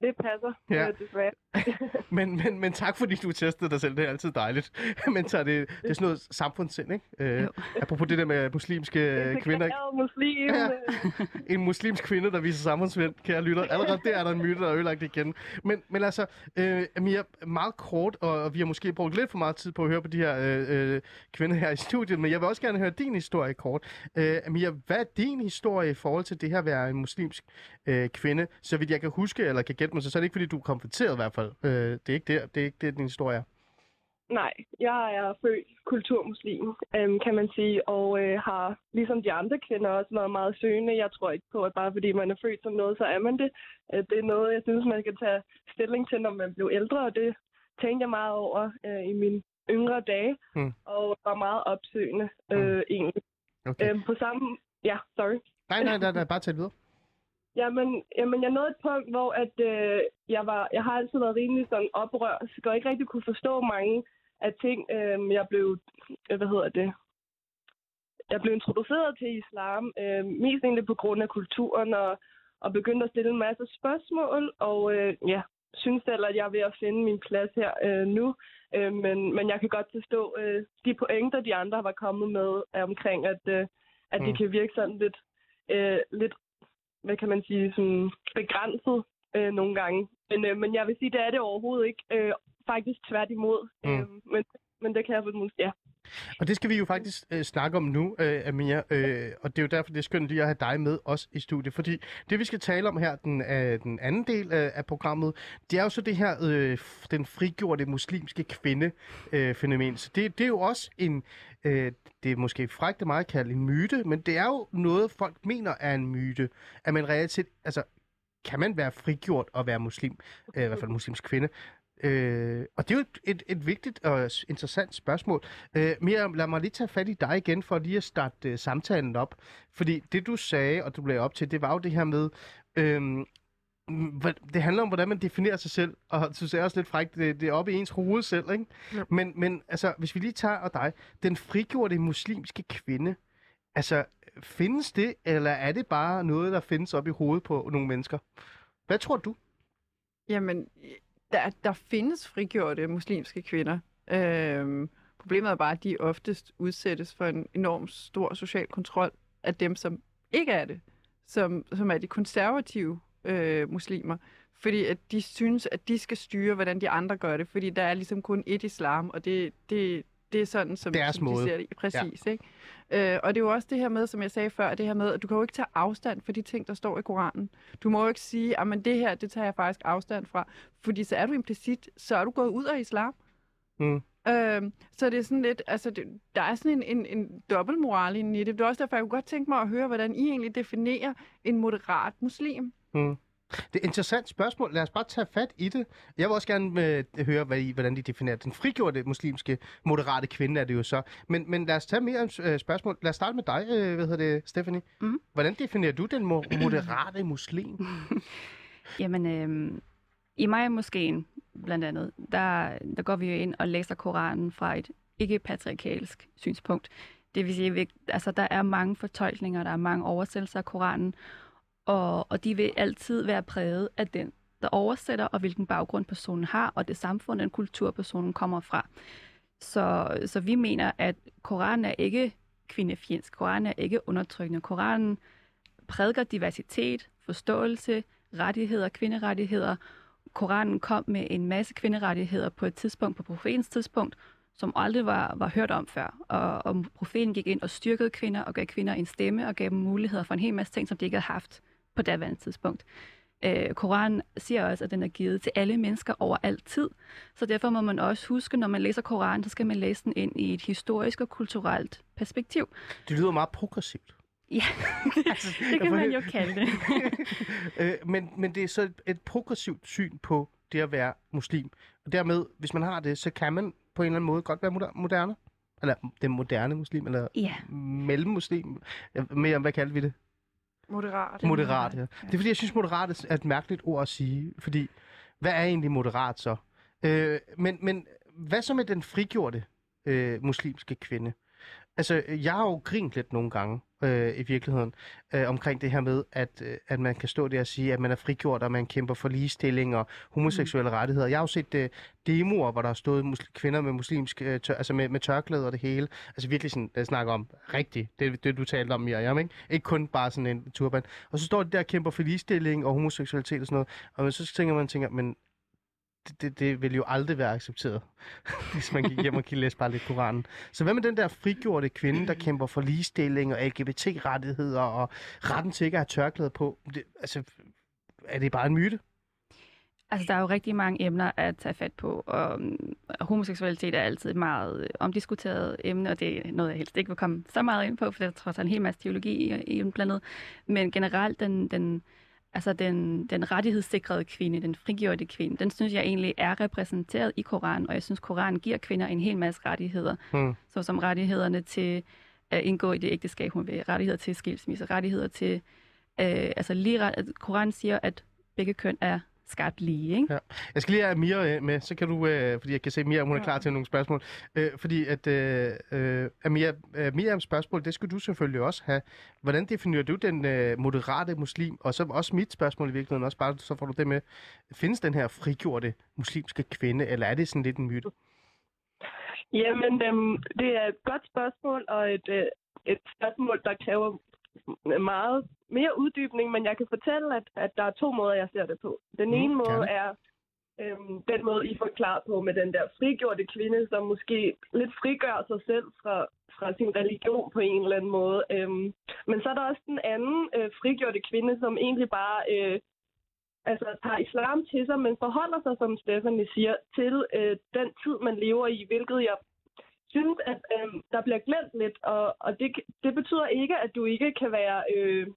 Det passer, Ja. desværre. Men, men, men tak fordi du testede dig selv, det er altid dejligt. men så er det, det er sådan noget samfundssind, ikke? Uh, apropos det der med muslimske øh, kvinder. ikke? Muslim. Ja. øh, en muslimsk kvinde, der viser samfundsvind, kære lytter. Allerede der er der en myte, der er ødelagt igen. Men, men altså, øh, Amir, meget kort, og, og vi har måske brugt lidt for meget tid på at høre på de her øh, øh, kvinder her i studiet, men jeg vil også gerne høre din historie kort. Øh, Amir, hvad er din historie i forhold til det her at være en muslimsk øh, kvinde? Så vidt jeg kan huske, eller kan gætte mig, så, så er det ikke, fordi du er konfronteret i hvert fald. Øh, det er ikke det, det, er ikke det din historie er. Nej, jeg er født kulturmuslim, øhm, kan man sige, og øh, har ligesom de andre kvinder også været meget søgende. Jeg tror ikke på, at bare fordi man er født som noget, så er man det. Øh, det er noget, jeg synes, man skal tage stilling til, når man bliver ældre, og det tænkte jeg meget over øh, i mine yngre dage, Mm. og var meget opsøgende øh, egentlig. Okay. Øhm, på samme... Ja, sorry. Nej, nej, nej, nej, bare det videre. Jamen, jamen, jeg nåede et punkt, hvor at, øh, jeg, var, jeg har altid været rimelig sådan oprørt, og ikke rigtig kunne forstå mange af ting. Øh, jeg blev, øh, hvad hedder det, jeg blev introduceret til islam, øh, mest egentlig på grund af kulturen, og, og begyndte at stille en masse spørgsmål, og øh, ja, synes selv, at jeg er ved at finde min plads her øh, nu. Øh, men, men jeg kan godt forstå øh, de pointer, de andre var kommet med omkring, at, øh, at Mm. det kan virke sådan lidt, øh, lidt hvad kan man sige, sådan begrænset øh, nogle gange. Men, øh, men jeg vil sige, det er det overhovedet ikke. Øh, faktisk tværtimod. Mm. Øh, men, men det kan jeg vel ja. Og det skal vi jo faktisk øh, snakke om nu, øh, Amir, øh, og det er jo derfor, det er skønt lige at have dig med os i studiet, fordi det, vi skal tale om her, den, øh, den anden del af, af programmet, det er jo så det her, øh, den frigjorte muslimske kvinde-fænomen. Øh, fænomen. så det, det er jo også en, øh, det er måske frækt meget at kalde en myte, men det er jo noget, folk mener er en myte, at man reelt set, altså, kan man være frigjort og være muslim, øh, i hvert fald muslimsk kvinde, Øh, og det er jo et, et, et vigtigt og interessant spørgsmål. Øh, Miriam, lad mig lige tage fat i dig igen, for lige at starte øh, samtalen op. Fordi det, du sagde, og du blev op til, det var jo det her med... Øh, det handler om, hvordan man definerer sig selv, og du sagde også lidt frækt, det, det er oppe i ens hoved selv, ikke? Ja. Men, men altså, hvis vi lige tager og dig, den frigjorte muslimske kvinde, altså, findes det, eller er det bare noget, der findes op i hovedet på nogle mennesker? Hvad tror du? Jamen, der, der findes frigjorte muslimske kvinder. Øhm, problemet er bare, at de oftest udsættes for en enorm stor social kontrol af dem, som ikke er det, som, som er de konservative øh, muslimer. Fordi at de synes, at de skal styre, hvordan de andre gør det, fordi der er ligesom kun et islam, og det, det, det er sådan, som, Deres som de måde. ser det. Præcis, ja. ikke? Øh, og det er jo også det her med, som jeg sagde før, det her med, at du kan jo ikke tage afstand for de ting, der står i Koranen. Du må jo ikke sige, at det her, det tager jeg faktisk afstand fra, fordi så er du implicit, så er du gået ud af islam. Mm. Øhm, så det er sådan lidt, altså det, der er sådan en, en, en dobbeltmoral i det. Det er også derfor, jeg kunne godt tænke mig at høre, hvordan I egentlig definerer en moderat muslim. Mm. Det er et interessant spørgsmål. Lad os bare tage fat i det. Jeg vil også gerne øh, høre, hvad I, hvordan de definerer den frigjorte muslimske moderate kvinde, er det jo så. Men, men lad os tage mere øh, spørgsmål. Lad os starte med dig, øh, hvad hedder det, Stephanie. Mhm. Hvordan definerer du den mo- moderate muslim? Jamen, øh, i mig moskeen blandt andet, der, der går vi jo ind og læser Koranen fra et ikke-patriarkalsk synspunkt. Det vil sige, at altså, der er mange fortolkninger, der er mange oversættelser af Koranen, og, og de vil altid være præget af den, der oversætter, og hvilken baggrund personen har, og det samfund, den kultur, personen kommer fra. Så, så vi mener, at Koranen er ikke kvindefjendsk. Koranen er ikke undertrykkende. Koranen prædiker diversitet, forståelse, rettigheder, kvinderettigheder. Koranen kom med en masse kvinderettigheder på et tidspunkt, på profetens tidspunkt, som aldrig var, var hørt om før. Og, og profeten gik ind og styrkede kvinder og gav kvinder en stemme og gav dem muligheder for en hel masse ting, som de ikke havde haft på daværende tidspunkt. Øh, Koranen siger også, at den er givet til alle mennesker over altid. Så derfor må man også huske, når man læser Koranen, så skal man læse den ind i et historisk og kulturelt perspektiv. Det lyder meget progressivt. Ja, Altså, det kan man jo kalde det. øh, men, men det er så et, et progressivt syn på det at være muslim. Og dermed, hvis man har det, så kan man på en eller anden måde godt være moder- moderne. Eller den moderne muslim, eller Ja, mellemmuslim. Mere, hvad kalder vi det? Moderat. Moderat, ja. Det er fordi, jeg synes, moderat er et mærkeligt ord at sige. Fordi, hvad er egentlig moderat så? Øh, men, men hvad så med den frigjorte øh, muslimske kvinde? Altså, jeg har jo grint lidt nogle gange øh, i virkeligheden øh, omkring det her med, at, øh, at man kan stå der og sige, at man er frigjort, og man kæmper for ligestilling og homoseksuelle mm. rettigheder. Jeg har jo set øh, demoer, hvor der har stået musl- kvinder med muslimsk, øh, tør, altså med, med tørklæder og det hele. Altså virkelig sådan, jeg snakker om rigtigt, det, det du talte om, Miriam, ikke? Ikke kun bare sådan en turban. Og så står de der og kæmper for ligestilling og homoseksualitet og sådan noget. Og så tænker man, tænker, men det, det, det vil jo aldrig være accepteret, hvis man gik hjem og læse bare lidt Koranen. Så hvad med den der frigjorte kvinde, der kæmper for ligestilling og LGBT-rettigheder og retten til ikke at have tørklæde på? Det, altså, er det bare en myte? altså der er jo rigtig mange emner at tage fat på, og øhm, homoseksualitet er altid et meget øh, omdiskuteret emne, og det er noget, jeg helst ikke vil komme så meget ind på, for der er trods alt en hel masse teologi i, i. Men generelt, den, den, altså den, den rettighedssikrede kvinde, den frigjorte kvinde, den synes jeg egentlig er repræsenteret i Koranen, og jeg synes, Koranen giver kvinder en hel masse rettigheder, Hmm. såsom rettighederne til at indgå i det ægteskab, hun vil, rettigheder til skilsmisse, rettigheder til, øh, altså lige Koranen siger, at begge køn er skabt lige, ikke? Ja. Jeg skal lige have øh, med, så kan du, øh, fordi jeg kan se, at Miriam hun er klar til nogle spørgsmål. Øh, fordi at øh, øh, Amir, øh, Miriams spørgsmål, det skulle du selvfølgelig også have. Hvordan definerer du den øh, moderate muslim? Og så også mit spørgsmål i virkeligheden også, bare så får du det med. Findes den her frigjorte muslimske kvinde, eller er det sådan lidt en myte? Jamen, øhm, det er et godt spørgsmål, og et, øh, et spørgsmål, der kræver meget mere uddybning, men jeg kan fortælle, at, at der er to måder, jeg ser det på. Den Mm, ene måde gerne. er øhm, den måde, I forklarer på med den der frigjorte kvinde, som måske lidt frigør sig selv fra, fra sin religion på en eller anden måde. Øhm, men så er der også den anden øh, frigjorte kvinde, som egentlig bare øh, altså, tager islam til sig, men forholder sig, som Stephanie siger, til øh, den tid, man lever i, hvilket jeg synes, at øh, der bliver glemt lidt, og, og det, det betyder ikke, at du ikke kan være, øh,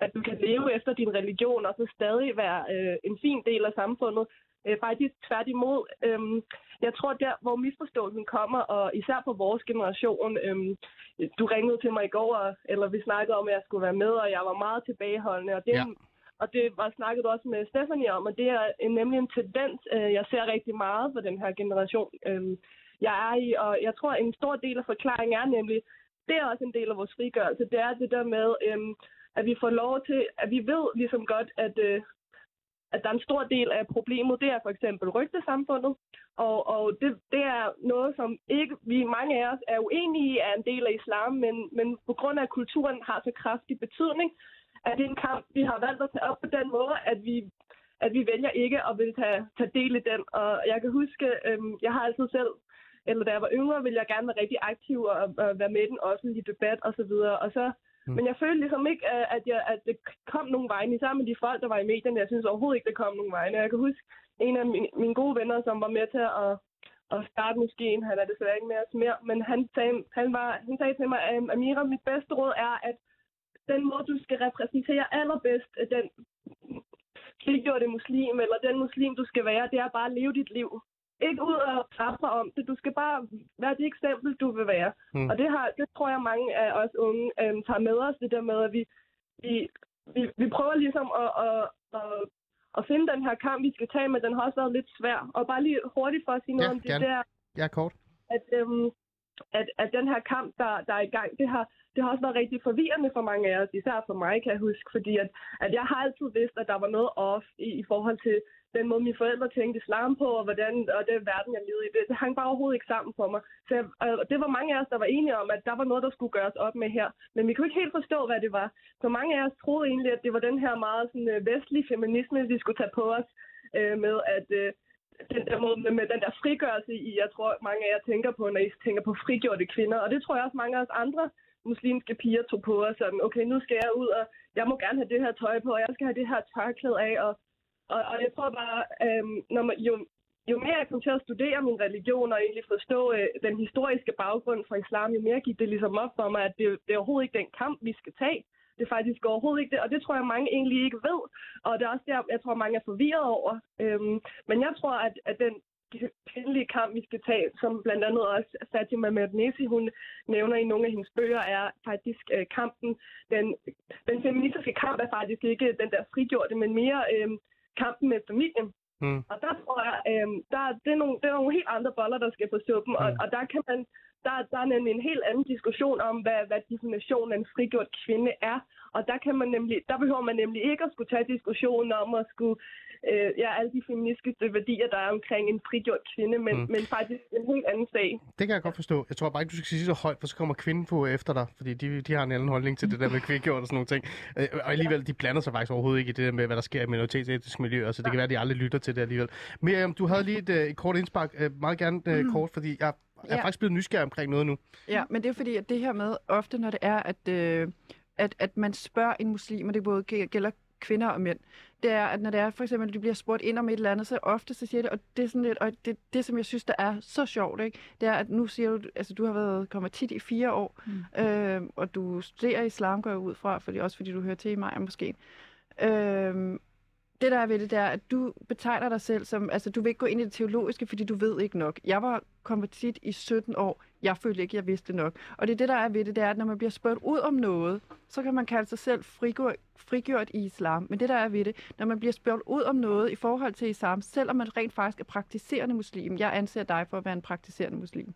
at du kan leve efter din religion, og så stadig være øh, en fin del af samfundet. Øh, faktisk tværtimod. Øh, jeg tror, der, hvor misforståelsen kommer, og især på vores generation, øh, du ringede til mig i går, og, eller vi snakkede om, at jeg skulle være med, og jeg var meget tilbageholdende, og det, Ja. og det var snakket du også med Stephanie om, og det er nemlig en tendens, øh, jeg ser rigtig meget for den her generation. Øh, jeg er i, og jeg tror, en stor del af forklaringen er nemlig, det er også en del af vores frigørelse, det er det der med, øhm, at vi får lov til, at vi ved ligesom godt, at, øh, at der er en stor del af problemet, det er for eksempel rygtesamfundet, og, og det, det er noget, som ikke vi mange af os er uenige i, er en del af islam, men, men på grund af, at kulturen har så kraftig betydning, at det er en kamp, vi har valgt at tage op på den måde, at vi at vi vælger ikke at vil tage, tage del i den. Og jeg kan huske, øhm, jeg har altid selv eller da jeg var yngre, ville jeg gerne være rigtig aktiv og, og være med i den offentlige debat osv. Og, så videre. og så, Mm. Men jeg følte ligesom ikke, øh, at, jeg, at det kom nogen vegne, især med de folk, der var i medierne. Jeg synes overhovedet ikke, det kom nogen vegne. Jeg kan huske en af mine, mine gode venner, som var med til at, at starte moskeen. Han er desværre ikke med os mere. Men han sagde, han, var, han sagde til mig, at Amira, mit bedste råd er, at den måde, du skal repræsentere allerbedst, øh, den frigjorte muslim, eller den muslim, du skal være, det er bare at leve dit liv. Ikke ud og presse om det. Du skal bare være det eksempel, du vil være. Mm. Og det, har, det tror jeg, mange af os unge øhm, tager med os, det der med, at vi, vi, vi, vi prøver ligesom at, at, at, at finde den her kamp, vi skal tage, men den har også været lidt svær. Og bare lige hurtigt for at sige noget Ja, om det, gerne. der Ja, kort. at, øhm, at, at den her kamp, der, der er i gang, det har, det har også været rigtig forvirrende for mange af os, især for mig, kan jeg huske, fordi at, at jeg har altid vidst, at der var noget off i, i forhold til den måde, mine forældre tænkte islam på, og, hvordan, og den verden, jeg levede i. Det, det hang bare overhovedet ikke sammen for mig. Så jeg, og det var mange af os, der var enige om, at der var noget, der skulle gøres op med her. Men vi kunne ikke helt forstå, hvad det var. Så mange af os troede egentlig, at det var den her meget sådan, øh, vestlige feminisme, vi skulle tage på os øh, med, at... Øh, den der måde med, med den der frigørelse i, jeg tror, mange af jer tænker på, når I tænker på frigjorte kvinder. Og det tror jeg også, mange af os andre muslimske piger tog på os. Sådan, okay, nu skal jeg ud, og jeg må gerne have det her tøj på, og jeg skal have det her tørklæde af. Og, og, og jeg tror bare, øhm, når man, jo, jo mere jeg kom til at studere min religion og egentlig forstå øh, den historiske baggrund for islam, jo mere gik det ligesom op for mig, at det, det er overhovedet ikke den kamp, vi skal tage. Det er faktisk overhovedet ikke det, og det tror jeg, mange egentlig ikke ved. Og det er også der, jeg tror, mange er forvirret over. Øhm, men jeg tror, at, at den kvindelige kamp, vi skal tage, som blandt andet også Fatima Mernesi, hun nævner i nogle af hendes bøger, er faktisk øh, kampen, den, den feministiske kamp er faktisk ikke den der frigjorte, men mere øh, kampen med familien. Mm. Og der tror jeg, øh, der, det, er nogle, det er nogle helt andre boller, der skal på suppen, mm. og, og der kan man, der, der er nemlig en helt anden diskussion om, hvad, hvad definitionen af en frigjort kvinde er. Og der, kan man nemlig, der behøver man nemlig ikke at skulle tage diskussionen om at skulle, øh, ja, alle de feministiske værdier, der er omkring en frigjort kvinde, men, Mm. mm. men faktisk en helt anden sag. Det kan jeg godt forstå. Jeg tror bare ikke, du skal sige så højt, for så kommer kvinden på efter dig, fordi de, de har en anden holdning til det der med kvindegjort og sådan nogle ting. Øh, Og alligevel, de blander sig faktisk overhovedet ikke i det der med, hvad der sker i minoritetsetniske miljøer, så det kan være, at de aldrig lytter til det alligevel. Miriam, du havde lige et, øh, et kort indspark, øh, meget gerne øh, kort, fordi jeg er Ja. faktisk blevet nysgerrig omkring noget nu. Ja, men det er fordi, at det her med, ofte når det er, at, øh, at, at man spørger en muslim, og det både gæ- gælder kvinder og mænd, det er, at når det er for eksempel, at de bliver spurgt ind om et eller andet, så ofte så siger det, og det er sådan lidt, og det, det som jeg synes, der er så sjovt, ikke? det er, at nu siger du, altså du har været konvertit i fire år, mm. øh, og du studerer islam, går jeg ud fra, fordi, også fordi du hører til i mig måske. Øh, det der er ved det, der, at du betegner dig selv som, altså du vil ikke gå ind i det teologiske, fordi du ved ikke nok. Jeg var konvertit i 17 år. Jeg følte ikke, jeg vidste nok. Og det er det, der er ved det, det er, at når man bliver spurgt ud om noget, så kan man kalde sig selv frigjort, frigjort i islam. Men det, der er ved det, når man bliver spurgt ud om noget i forhold til islam, selvom man rent faktisk er praktiserende muslim, jeg anser dig for at være en praktiserende muslim,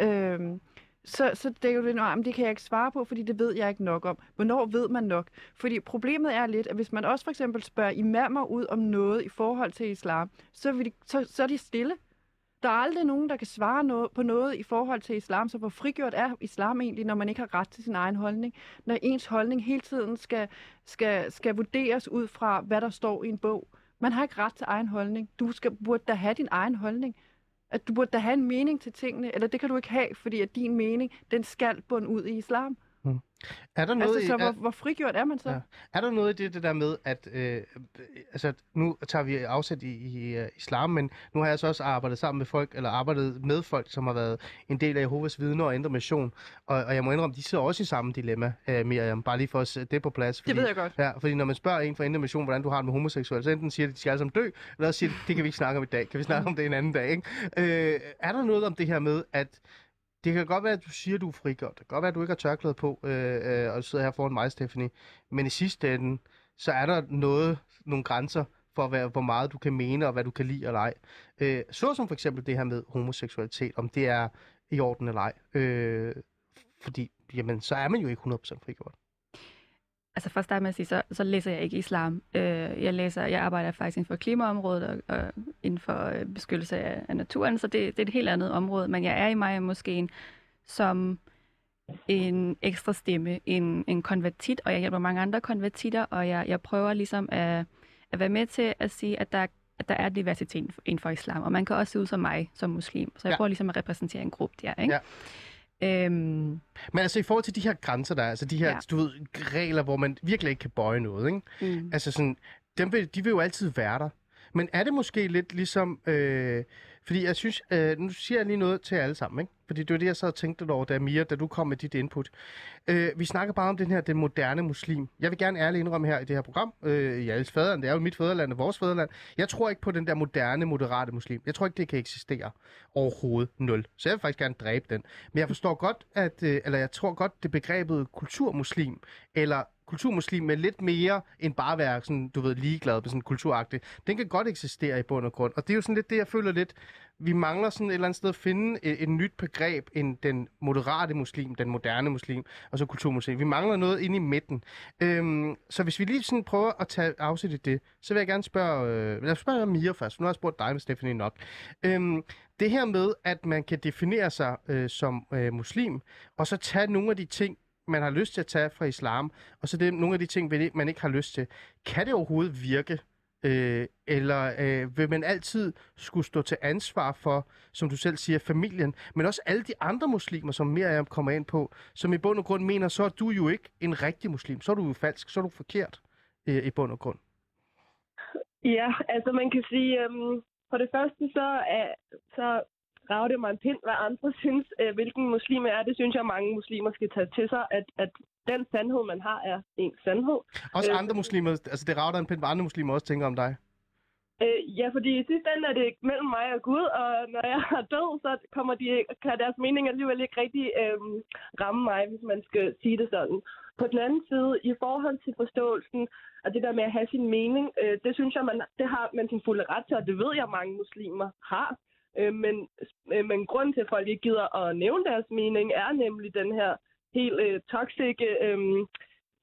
øhm, så, så det er jo det, men det kan jeg ikke svare på, fordi det ved jeg ikke nok om. Hvornår ved man nok? Fordi problemet er lidt, at hvis man også for eksempel spørger imamer ud om noget i forhold til islam, så, vil de, så, så er de stille. Der er aldrig nogen, der kan svare noget, på noget i forhold til islam, så hvor frigjort er islam egentlig, når man ikke har ret til sin egen holdning? Når ens holdning hele tiden skal, skal, skal vurderes ud fra, hvad der står i en bog. Man har ikke ret til egen holdning. Du skal, burde da have din egen holdning. At du burde da have en mening til tingene, eller det kan du ikke have, fordi at din mening, den skal bunde ud i islam. Er der noget, Altså, så i, hvor, er, hvor frigjort er man så? Ja. er der noget i det, det der med, at øh, altså, nu tager vi afsæt i, i uh, islam, men nu har jeg så også arbejdet sammen med folk, eller arbejdet med folk, som har været en del af Jehovas vidner og Indre Mission, og, og jeg må indrømme, de sidder også i samme dilemma, uh, Miriam, bare lige for at sætte det på plads. Det ved jeg godt. Ja, fordi når man spørger en fra Indre Mission, hvordan du har det med homoseksuelle, så enten siger de, at de skal alle sammen dø, eller også siger de, det kan vi ikke snakke om i dag, kan vi snakke om det en anden dag, ikke? Øh, er der noget om det her med, at det kan godt være, at du siger, at du er frigjort. Det kan godt være, at du ikke har tørklæde på, øh, øh, og du sidder her foran mig, Stephanie. Men i sidste ende, så er der noget, nogle grænser for, hvad, hvor meget du kan mene, og hvad du kan lide eller ej. Øh, så som for eksempel det her med homoseksualitet, om det er i orden eller ej. Øh, fordi, jamen, så er man jo ikke 100% frigjort. Altså først der med at sige, så, så læser jeg ikke islam. Øh, jeg læser, jeg arbejder faktisk inden for klimaområdet og, og inden for øh, beskyttelse af, af naturen, så det, det er et helt andet område. Men jeg er i mig måske en, som en ekstra stemme, en, en konvertit, og jeg hjælper mange andre konvertitter, og jeg, jeg prøver ligesom at, at være med til at sige, at der, at der er diversitet inden for islam, og man kan også se ud som mig, som muslim. Så jeg ja. prøver ligesom at repræsentere en gruppe der, ikke? Ja. Øhm, Men altså i forhold til de her grænser, der er, altså de her, ja. Du ved, regler, hvor man virkelig ikke kan bøje noget, ikke? mm. Altså sådan, dem vil, de vil jo altid være der. Men er det måske lidt ligesom, øh, fordi jeg synes, øh, nu siger jeg lige noget til alle sammen, ikke? Fordi det var det, jeg så og tænkte over, da Mia, da du kom med dit input. Øh, vi snakker bare om den her, den moderne muslim. Jeg vil gerne ærligt indrømme her i det her program, øh, i alles fædreland, det er jo mit fædreland og vores fædreland. Jeg tror ikke på den der moderne, moderate muslim. Jeg tror ikke, det kan eksistere overhovedet nul. Så jeg vil faktisk gerne dræbe den. Men jeg forstår godt, at, øh, eller jeg tror godt, det begrebet kulturmuslim, eller kulturmuslim med lidt mere end bare at være sådan, du ved, ligeglad med sådan kulturagtigt. Den kan godt eksistere i bund og grund. Og det er jo sådan lidt det, jeg føler lidt, vi mangler sådan et eller andet sted at finde et, et nyt begreb end den moderate muslim, den moderne muslim, og så kulturmuslim. Vi mangler noget inde i midten. Øhm, så hvis vi lige sådan prøver at tage afsæt i det, så vil jeg gerne spørge, øh, lad os spørge Mia først, for nu har jeg spurgt dig med Stephanie nok. Øhm, det her med, at man kan definere sig øh, som øh, muslim, og så tage nogle af de ting, man har lyst til at tage fra islam, og så det, nogle af de ting, man ikke har lyst til. Kan det overhovedet virke? Øh, eller øh, vil man altid skulle stå til ansvar for, som du selv siger, familien, men også alle de andre muslimer, som mere kommer ind på, som i bund og grund mener, så er du jo ikke en rigtig muslim. Så er du jo falsk, så er du forkert øh, i bund og grund. Ja, altså man kan sige, øhm, for det første så, er, så rager det mig en pind, hvad andre synes, øh, hvilken muslim er. Det synes jeg, mange muslimer skal tage til sig, at, at den sandhed, man har, er en sandhed. Også øh, andre muslimer, altså det rager dig en pind, hvad andre muslimer også tænker om dig. Øh, ja, fordi i sidste ende er det mellem mig og Gud, og når jeg er død, så kommer de, kan deres mening alligevel ikke rigtig øh, ramme mig, hvis man skal sige det sådan. På den anden side, i forhold til forståelsen og det der med at have sin mening, øh, det synes jeg, man, det har man sin fulde ret til, og det ved jeg, mange muslimer har. Øh, men, øh, men grunden til, at folk ikke gider at nævne deres mening, er nemlig den her helt øh, toxiske øh,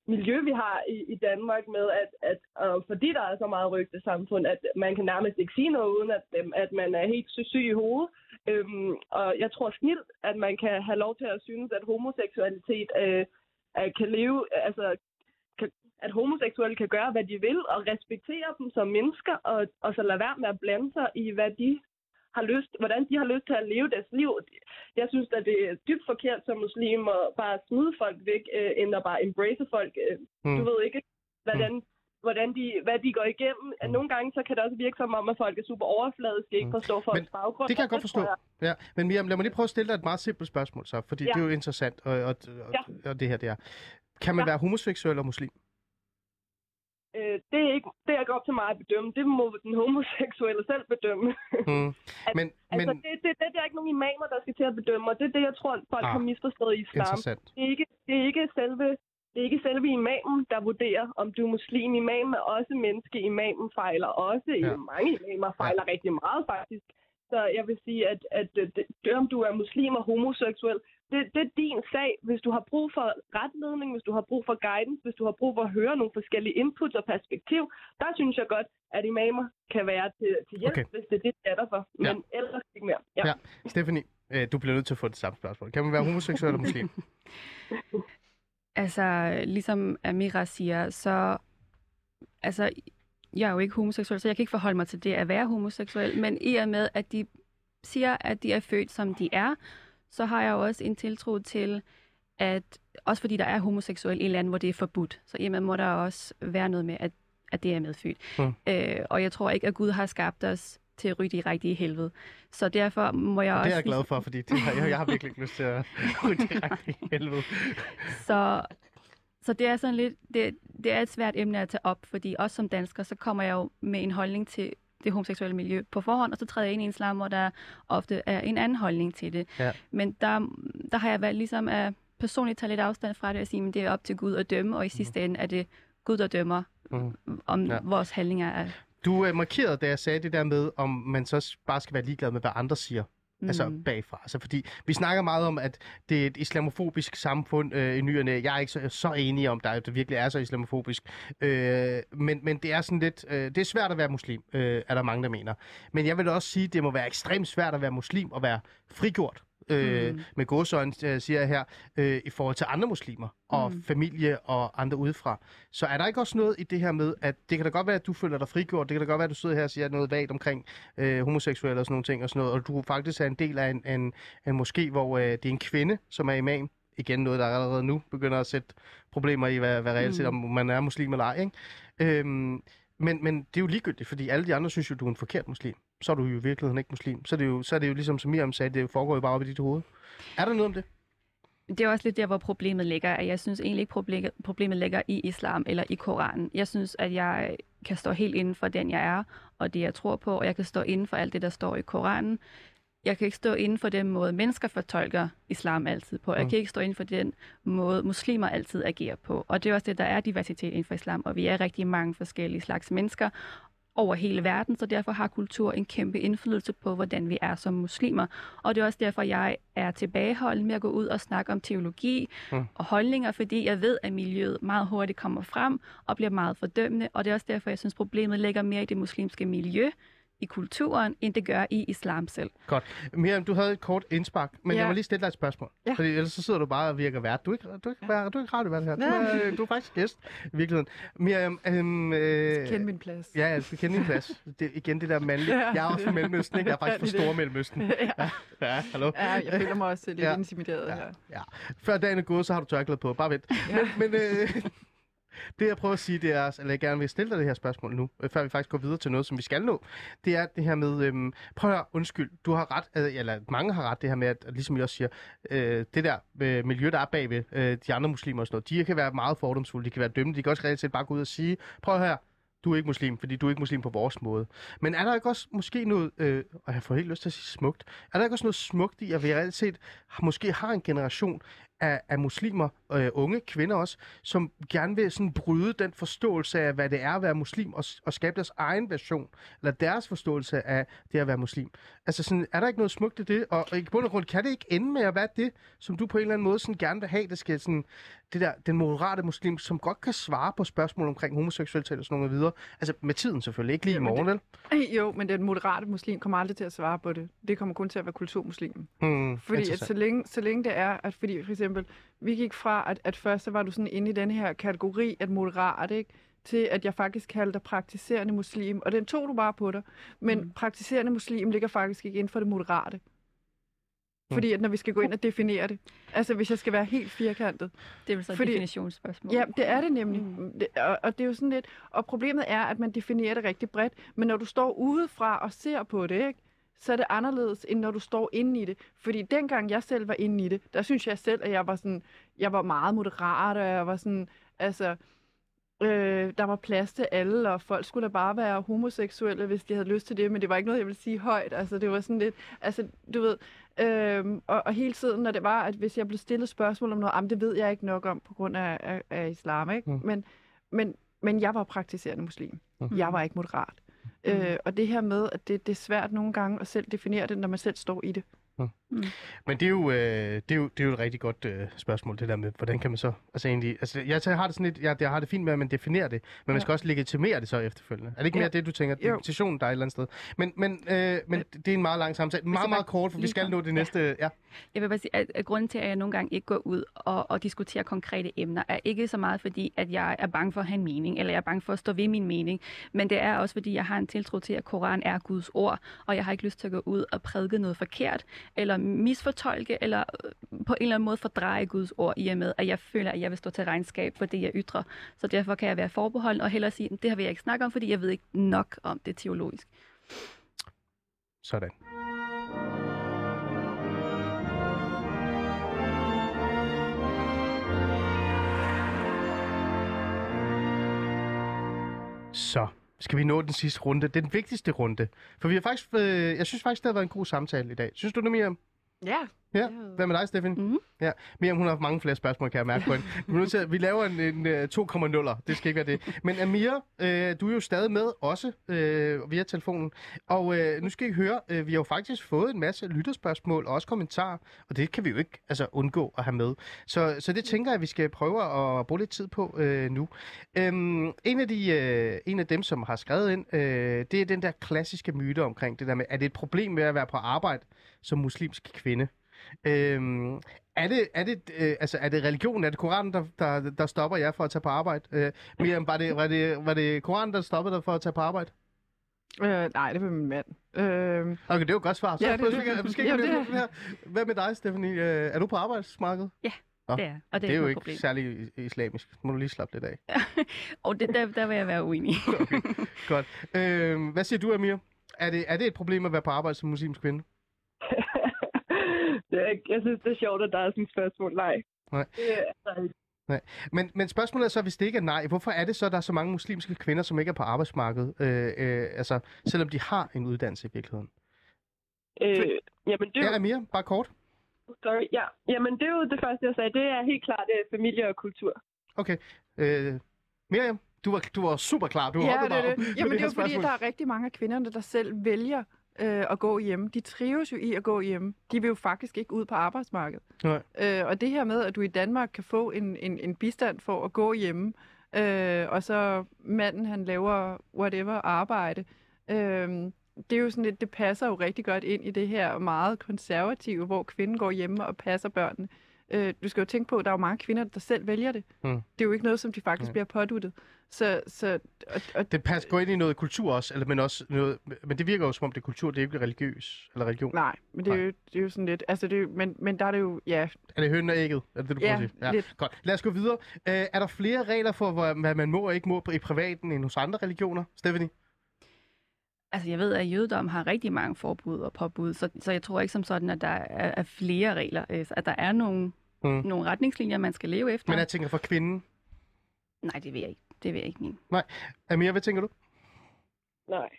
miljø, vi har i, i Danmark med, at, at øh, fordi der er så meget rygte samfund, at man kan nærmest ikke sige noget, uden at, øh, at man er helt syg i hovedet. Øhm, og jeg tror snilt, at man kan have lov til at synes, at homoseksualitet øh, kan leve, altså kan, at homoseksuelle kan gøre, hvad de vil, og respektere dem som mennesker, og, og så lade være med at blande sig i, hvad de har lyst, hvordan de har lyst til at leve deres liv. Jeg synes, at det er dybt forkert som muslim at bare smide folk væk, øh, end at bare embrace folk. Øh, mm. Du ved ikke, hvordan, mm. hvordan de, hvad de går igennem. Mm. Nogle gange så kan det også virke som om, at folk er super overfladiske, ikke mm. forstår folks men baggrund. Det kan jeg godt forstå. Ja. Men Miriam, lad mig lige prøve at stille dig et meget simpelt spørgsmål så, fordi ja. det er jo interessant, og, og, og, ja. og det her det er. Kan man ja. være homoseksuel og muslim? Øh, det, er ikke, det er ikke op til mig at bedømme. Det må den homoseksuelle selv bedømme. Mm. at, men, altså, men... Det, det, det, det er ikke nogen imamer, der skal til at bedømme, og det er det, jeg tror, folk ah, har misforstået i islam. Det er, ikke, det, er ikke selve, det er ikke selve imamen, der vurderer, om du er muslim. Imamen er også menneske. Imamen fejler også. Ja. Mange imamer fejler ja. rigtig meget, faktisk. Så jeg vil sige, at, at, at det, om du er muslim og homoseksuel, det, det er din sag. Hvis du har brug for retledning, hvis du har brug for guidance, hvis du har brug for at høre nogle forskellige inputs og perspektiv, der synes jeg godt, at imamer kan være til, til hjælp, okay. hvis det er det, det er der for. Men ja. ellers ikke mere. Ja. ja. Stephanie, øh, du bliver nødt til at få det samme spørgsmål. Kan man være homoseksuel eller muslim? altså, ligesom Amira siger, så... Altså, jeg er jo ikke homoseksuel, så jeg kan ikke forholde mig til det at være homoseksuel, men i og med, at de siger, at de er født, som de er, så har jeg jo også en tiltro til, at også fordi der er homoseksuel i et land, hvor det er forbudt, så jamen, må der også være noget med, at, at det er medfødt. Mm. Øh, og jeg tror ikke, at Gud har skabt os til at ryge direkte i helvede. Så derfor må jeg og også... Det er jeg glad for, fordi det har, jeg, jeg har virkelig ikke lyst til at ryge direkte i helvede. så, så det er sådan lidt... Det, det er et svært emne at tage op, fordi også som dansker, så kommer jeg jo med en holdning til det homoseksuelle miljø på forhånd, og så træder jeg ind i en islam, hvor der ofte er en anden holdning til det. Ja. Men der, der har jeg valgt ligesom at personligt tage lidt afstand fra det og sige, at det er op til Gud at dømme, og i sidste mm. ende er det Gud, der dømmer, mm. om ja. vores handlinger er. Du uh, markerede, da jeg sagde det der med, om man så bare skal være ligeglad med, hvad andre siger. Altså mm. bagfra. Altså, fordi vi snakker meget om, at det er et islamofobisk samfund øh, i nyerne. Jeg er ikke så, så enig om, at det virkelig er så islamofobisk. Øh, men, men det er sådan lidt... Øh, det er svært at være muslim, øh, er der mange, der mener. Men jeg vil også sige, at det må være ekstremt svært at være muslim og være frigjort øh, mm. med godsøjne, øh, siger jeg her, øh, i forhold til andre muslimer og mm. familie og andre udefra. Så er der ikke også noget i det her med, at det kan da godt være, at du føler dig frigjort, det kan da godt være, at du sidder her og siger noget vagt omkring øh, homoseksuelle og sådan nogle ting og sådan noget, og du faktisk er en del af en, en, en moské, hvor øh, det er en kvinde, som er imam. Igen noget, der allerede nu begynder at sætte problemer i, hvad, hvad reelt set, mm. om man er muslim eller ej. Ikke? Øhm, men, men det er jo ligegyldigt, fordi alle de andre synes jo, du er en forkert muslim. Så er du jo i virkeligheden ikke muslim. Så er det jo, så er det jo ligesom, som Miriam sagde, det foregår jo bare op i dit hoved. Er der noget om det? Det er også lidt der, hvor problemet ligger. at Jeg synes egentlig ikke, problemet, ligger i islam eller i Koranen. Jeg synes, at jeg kan stå helt inden for den, jeg er, og det, jeg tror på, og jeg kan stå inden for alt det, der står i Koranen. Jeg kan ikke stå inden for den måde, mennesker fortolker islam altid på. Jeg Mm. kan ikke stå inden for den måde, muslimer altid agerer på. Og det er også det, der er diversitet inden for islam, og vi er rigtig mange forskellige slags mennesker over hele verden, så derfor har kultur en kæmpe indflydelse på, hvordan vi er som muslimer. Og det er også derfor, jeg er tilbageholden med at gå ud og snakke om teologi Mm. og holdninger, fordi jeg ved, at miljøet meget hurtigt kommer frem og bliver meget fordømmende, og det er også derfor, jeg synes, problemet ligger mere i det muslimske miljø, i kulturen, end det gør i islam selv. Miriam, du havde et kort indspark, men Ja. jeg må lige stille dig et spørgsmål. Ja. Fordi ellers så sidder du bare og virker vært. Du er ikke, du er ikke, du er ikke radiovært her. Du er, du er faktisk gæst i virkeligheden. Miriam, øhm, øh, Kend min plads. Ja, jeg skal kende din plads. Det, igen det der mandlige. Ja. Jeg er også fra Mellemøsten, ikke? Jeg er faktisk fra. Store Mellemøsten. ja. Ja, hallo. ja, jeg føler mig også lidt Ja. ja. intimideret Ja. her. Ja. Før dagen er gået, så har du tørklæde på. Bare vent. Ja. Men, men øh, det jeg prøver at sige, det er, altså, eller jeg gerne vil stille dig det her spørgsmål nu, øh, før vi faktisk går videre til noget, som vi skal nå. Det er det her med, øhm, prøv at høre, undskyld, du har ret, øh, eller mange har ret, det her med, at, ligesom jeg også siger, øh, det der øh, miljø, der er bagved øh, de andre muslimer og sådan noget, de kan være meget fordomsfulde, de kan være dømmende, de kan også reelt set bare gå ud og sige, prøv her, du er ikke muslim, fordi du er ikke muslim på vores måde. Men er der ikke også måske noget, øh, og jeg får helt lyst til at sige smukt, er der ikke også noget smukt i, at vi reelt set måske har en generation af, af muslimer, øh, unge kvinder også, som gerne vil sådan bryde den forståelse af, hvad det er at være muslim, og, og skabe deres egen version, eller deres forståelse af det at være muslim. Altså sådan, er der ikke noget smukt i det? Og, og i bund og grund, kan det ikke ende med at være det, som du på en eller anden måde sådan gerne vil have, det skal sådan, det der, den moderate muslim, som godt kan svare på spørgsmål omkring homoseksualitet og sådan noget videre. Altså med tiden selvfølgelig, ikke lige i morgen, vel? Jo, men den moderate muslim kommer aldrig til at svare på det. Det kommer kun til at være kulturmuslimen. Hmm, Fordi at så, længe, så længe det er, at fordi for eksempel, vi gik fra, at, at først så var du sådan inde i den her kategori, at moderat, ikke? til at jeg faktisk kaldte dig praktiserende muslim, og den tog du bare på dig. Men mm. praktiserende muslim ligger faktisk ikke inden for det moderate. Fordi at når vi skal gå ind og definere det, altså hvis jeg skal være helt firkantet, Det er vel så et Fordi- definitionsspørgsmål. Ja, det er det nemlig. Mm. Det, og, og det er jo sådan lidt... Og problemet er, at man definerer det rigtig bredt. Men når du står udefra og ser på det, ikke, så er det anderledes, end når du står inde i det. Fordi dengang jeg selv var inde i det, der synes jeg selv, at jeg var sådan... Jeg var meget moderat, og jeg var sådan... Altså, øh, der var plads til alle, og folk skulle da bare være homoseksuelle, hvis de havde lyst til det, men det var ikke noget, jeg ville sige højt. Altså, det var sådan lidt... Altså, du ved... Øhm, og, og hele tiden, når det var, at hvis jeg blev stillet spørgsmål om noget, jamen, det ved jeg ikke nok om på grund af, af, af islam, ikke? Mm. Men, men, men jeg var praktiserende muslim. Mm. Jeg var ikke moderat. Mm. Øh, og det her med, at det, det er svært nogle gange at selv definere det, når man selv står i det. Men det er, jo, øh, det, er jo, det er jo et rigtig godt øh, spørgsmål, det der med, hvordan kan man så... Altså egentlig, altså, jeg, jeg har det sådan lidt, jeg, jeg har det fint med, at man definerer det, men man Ja. skal også legitimere det så efterfølgende. Er det ikke mere Ja. det, du tænker, Jo. definitionen der er et eller andet sted? Men, men, øh, men det er en meget lang samtale. Meget, meget kort, for vi skal nå det næste... Ja. Jeg vil bare sige, at, at grunden til, at jeg nogle gange ikke går ud og, og diskuterer konkrete emner, er ikke så meget fordi, at jeg er bange for at have en mening, eller jeg er bange for at stå ved min mening, men det er også fordi, jeg har en tiltro til, at Koran er Guds ord, og jeg har ikke lyst til at gå ud og prædike noget forkert, eller misfortolke, eller øh, på en eller anden måde fordreje Guds ord i og med, at jeg føler, at jeg vil stå til regnskab for det, jeg ytrer. Så derfor kan jeg være forbeholden og hellere sige, det har vi ikke snakket om, fordi jeg ved ikke nok om det teologisk. Sådan. Så skal vi nå den sidste runde, den vigtigste runde. For vi har faktisk, øh, jeg synes faktisk, det har været en god samtale i dag. Synes du det, Miriam? Ja. Ja. Hvad med dig, Steffen? Mhm. Ja. Miriam, hun har haft mange flere spørgsmål, kan jeg mærke på hende. Vi, nødt til, vi laver en, en øh, 2,0'er. Det skal ikke være det. Men Amir, øh, du er jo stadig med, også øh, via telefonen. Og øh, nu skal I høre, øh, vi har jo faktisk fået en masse lytterspørgsmål og også kommentarer. Og det kan vi jo ikke altså, undgå at have med. Så, så det tænker jeg, at vi skal prøve at bruge lidt tid på øh, nu. Øhm, en, af de, øh, en af dem, som har skrevet ind, øh, det er den der klassiske myte omkring det der med, er det et problem med at være på arbejde som muslimsk kvinde? Øhm, er det, er, det, øh, altså, er det religionen, er det Koranen, der, der, der stopper jer for at tage på arbejde? Øh, Miriam, var det, var, det, var det Koranen, der stoppede dig for at tage på arbejde? Øh, nej, det var min mand. Øh, Okay, det er jo et godt svar. Så Ja, ja, det- ikke Jamen, ja, det- det, her. Hvad med dig, Stephanie? Øh, er du på arbejdsmarkedet? Nå. Det er, og det er, Det er ikke jo ikke problem. særlig islamisk. Må du lige slappe lidt af. Og det, der, der vil jeg være uenig. Godt. Øh, hvad siger du, Amir? Er det, er det et problem at være på arbejde som muslimsk kvinde? det er, ikke- jeg synes, det er sjovt, at der er sådan et spørgsmål. Nej. Nej. Det er altså ikke. Men, men spørgsmålet er så, hvis det ikke er nej, hvorfor er det så, at der er så mange muslimske kvinder, som ikke er på arbejdsmarkedet? Øh, øh, altså, selvom de har en uddannelse i virkeligheden. Øh, jamen, det er jo, Ja, Amir, bare kort. sorry, ja. Jamen, det er jo det første, jeg sagde. Det er helt klart uh, familie og kultur. Okay. Øh, Miriam, du var, du var super klar. Du Ja, det er det. Jamen, det er her jo fordi, der er rigtig mange af kvinderne, der selv vælger øh, at gå hjemme. De trives jo i at gå hjemme. De vil jo faktisk ikke ud på arbejdsmarkedet. Nej. Øh, og det her med, at du i Danmark kan få en, en, en bistand for at gå hjemme, øh, og så manden, han laver whatever arbejde, øh, det er jo sådan lidt, det passer jo rigtig godt ind i det her meget konservative, hvor kvinden går hjemme og passer børnene. Øh, du skal jo tænke på, at der er jo mange kvinder, der selv vælger det. Mm. Det er jo ikke noget, som de faktisk Ja. bliver påduttet. Så, så og, og Det passer går ind i noget kultur også, eller, men, også noget, men det virker jo som om det er kultur, det er ikke religiøs eller religion. Nej, men det er, Nej. jo, det er jo sådan lidt, altså det er, men, men der er det jo, ja, Er det hønnen og ægget? Er det det, du Ja, prøver at sige? lidt. Godt. Lad os gå videre. Øh, er der flere regler for, hvad man må og ikke må på- i privaten end hos andre religioner? Stephanie? Altså, jeg ved, at jødedom har rigtig mange forbud og påbud, så, så jeg tror ikke som sådan, at der er, er flere regler. Øh, så At der er nogle, Mm. nogle retningslinjer, man skal leve efter. Men jeg tænker for kvinden. Nej, det vil jeg ikke. Det vil jeg ikke mene. Amir, hvad tænker du? Nej.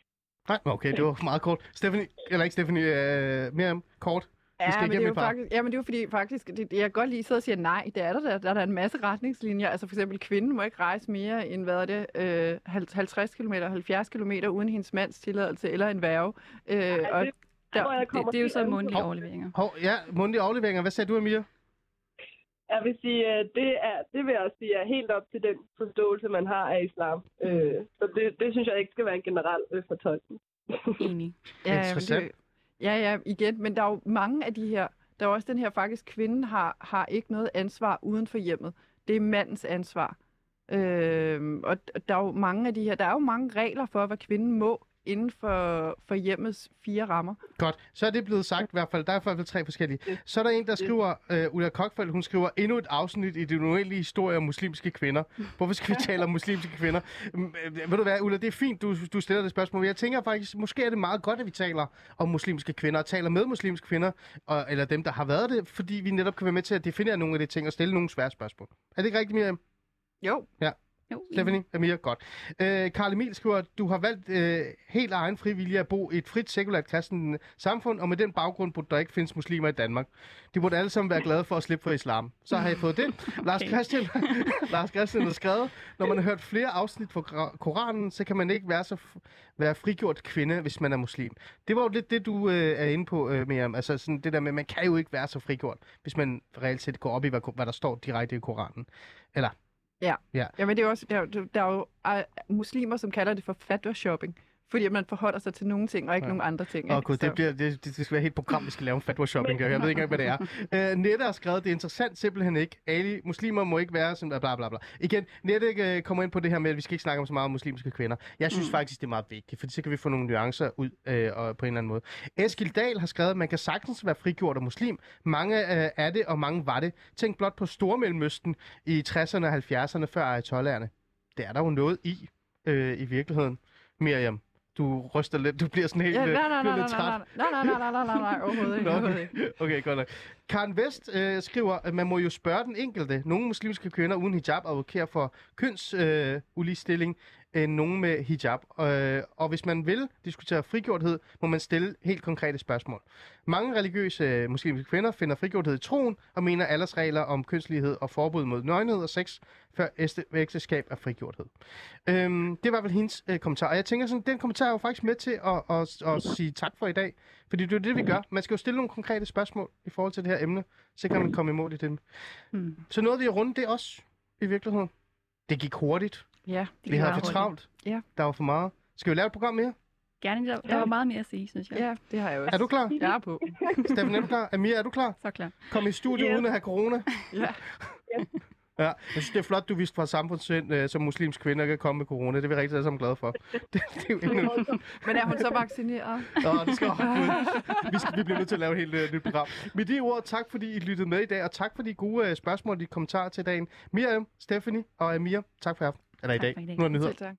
Nej, okay, det var meget kort. Stephanie, eller ikke Stephanie, øh, Miriam, kort. Ja, skal men det er jo faktisk, ja, men det er jo fordi faktisk, det, jeg kan godt lige sidde og sige nej, det er der, der, der er der en masse retningslinjer. Altså for eksempel, kvinden må ikke rejse mere end, hvad er det, øh, 50 km, 70 km uden hendes mands tilladelse eller en værge. Øh, Ej, og det- der, Det, det er jo så mundtlige overleveringer. Hov, ja, mundtlige afleveringer. Hvad sagde du, Amir? Jeg vil sige, at det, er, det vil jeg også sige er helt op til den forståelse, man har af islam. Øh, så det, det synes jeg ikke skal være en generel øh, fortolkning. Enig. Ja, Interessant. Det, ja, ja, igen, men der er jo mange af de her, der er også den her faktisk, kvinden har, har ikke noget ansvar uden for hjemmet. Det er mandens ansvar. Øh, og der er jo mange af de her, der er jo mange regler for, hvad kvinden må inden for, for hjemmets fire rammer. Godt, så er det blevet sagt i hvert fald. Der er i hvert fald tre forskellige. Så er der en, der skriver, uh, Ulla Kokfeldt, hun skriver, endnu et afsnit i det uendelige historie om muslimske kvinder. Hvorfor skal vi tale om muslimske kvinder? Øh, ved du hvad, Ulla, det er fint, du, du stiller det spørgsmål. Jeg tænker faktisk, måske er det meget godt, at vi taler om muslimske kvinder, og taler med muslimske kvinder, og, eller dem, der har været det, fordi vi netop kan være med til at definere nogle af de ting og stille nogle svære spørgsmål. Er det ikke rigtigt, Miriam? Jo, Jo. Stephanie, Amir, godt. Øh, Karl Emil skriver, at du har valgt øh, helt egen frivillige at bo i et frit, sekulært kristen samfund, og med den baggrund burde der ikke findes muslimer i Danmark. De burde alle sammen være glade for at slippe for islam. Så har I fået det. Lars Christian, Lars Christian har skrevet, når man har hørt flere afsnit fra Kora- Koranen, så kan man ikke være så være frigjort kvinde, hvis man er muslim. Det var jo lidt det, du øh, er inde på, øh, Miriam. Altså sådan det der med, man kan jo ikke være så frigjort, hvis man reelt set går op i, hvad, hvad der står direkte i Koranen. Eller, Jamen, det er også, der, er der er jo muslimer, som kalder det for fatwa shopping, fordi man forholder sig til nogle ting, og ikke Ja. nogle andre ting. Åh gud, Så- det, bliver, det, det skal være helt program, vi skal lave en fatwa shopping. Jeg ved ikke engang, hvad det er. Uh, Nette har skrevet, det er interessant simpelthen ikke. Ali, muslimer må ikke være sådan, bla bla bla. Igen, Nette uh, kommer ind på det her med, at vi skal ikke snakke om så meget om muslimske kvinder. Jeg synes mm. faktisk, det er meget vigtigt, for så kan vi få nogle nuancer ud uh, og på en eller anden måde. Eskil Dahl har skrevet, at man kan sagtens være frigjort og muslim. Mange uh, er det, og mange var det. Tænk blot på Stormellemøsten i 60'erne og 70'erne før ayatollaherne. Det er der jo noget i, uh, i virkeligheden. Miriam, du ryster lidt, du bliver sådan helt, Ja, øh, nej, nej, nej, lidt træt. nej, nej, nej, nej, nej, nej, nej, overhovedet ikke, overhovedet okay. okay, godt nok. Karen Vest øh, skriver, at man må jo spørge den enkelte. Nogle muslimske kvinder uden hijab advokerer for kønsuligstilling øh, uligestilling, end nogen med hijab. Øh, og hvis man vil diskutere frigjorthed, må man stille helt konkrete spørgsmål. Mange religiøse øh, muslimske kvinder finder frigjorthed i troen og mener aldersregler om kønslighed og forbud mod nøgenhed og sex før ægteskab er frigjorthed. Øhm, det var vel hendes øh, kommentar. Og jeg tænker sådan, den kommentar er jo faktisk med til at, at, at sige tak for i dag. Fordi det er det, vi gør. Man skal jo stille nogle konkrete spørgsmål i forhold til det her emne, så kan man komme i mål i det. Mm. Så nåede vi at runde det også, i virkeligheden. Det gik hurtigt. Ja, det Vi være for travlt. Ja. Der var for meget. Skal vi lave et program mere? Gerne, der, der Ja. var meget mere at sige, synes jeg. Ja, det har jeg også. Er du klar? Jeg er på. Steffen, er du klar? Amir, er du klar? Så klar. Kom i studiet Ja. uden at have corona. Ja. Ja, jeg synes, det er flot, du viste fra samfundssind øh, som muslimsk kvinde kan komme med corona. Det er vi rigtig alle sammen glade for. Det, det er jo endnu... Men er hun så vaccineret? Nå, det skal oh, vi, skal, vi bliver nødt til at lave et helt uh, nyt program. Med de ord, tak fordi I lyttede med i dag, og tak for de gode uh, spørgsmål og de kommentarer til dagen. Miriam, Stephanie og Amir, tak for aften. Dag. for i dag. Nu er det nyheder. Selv tak.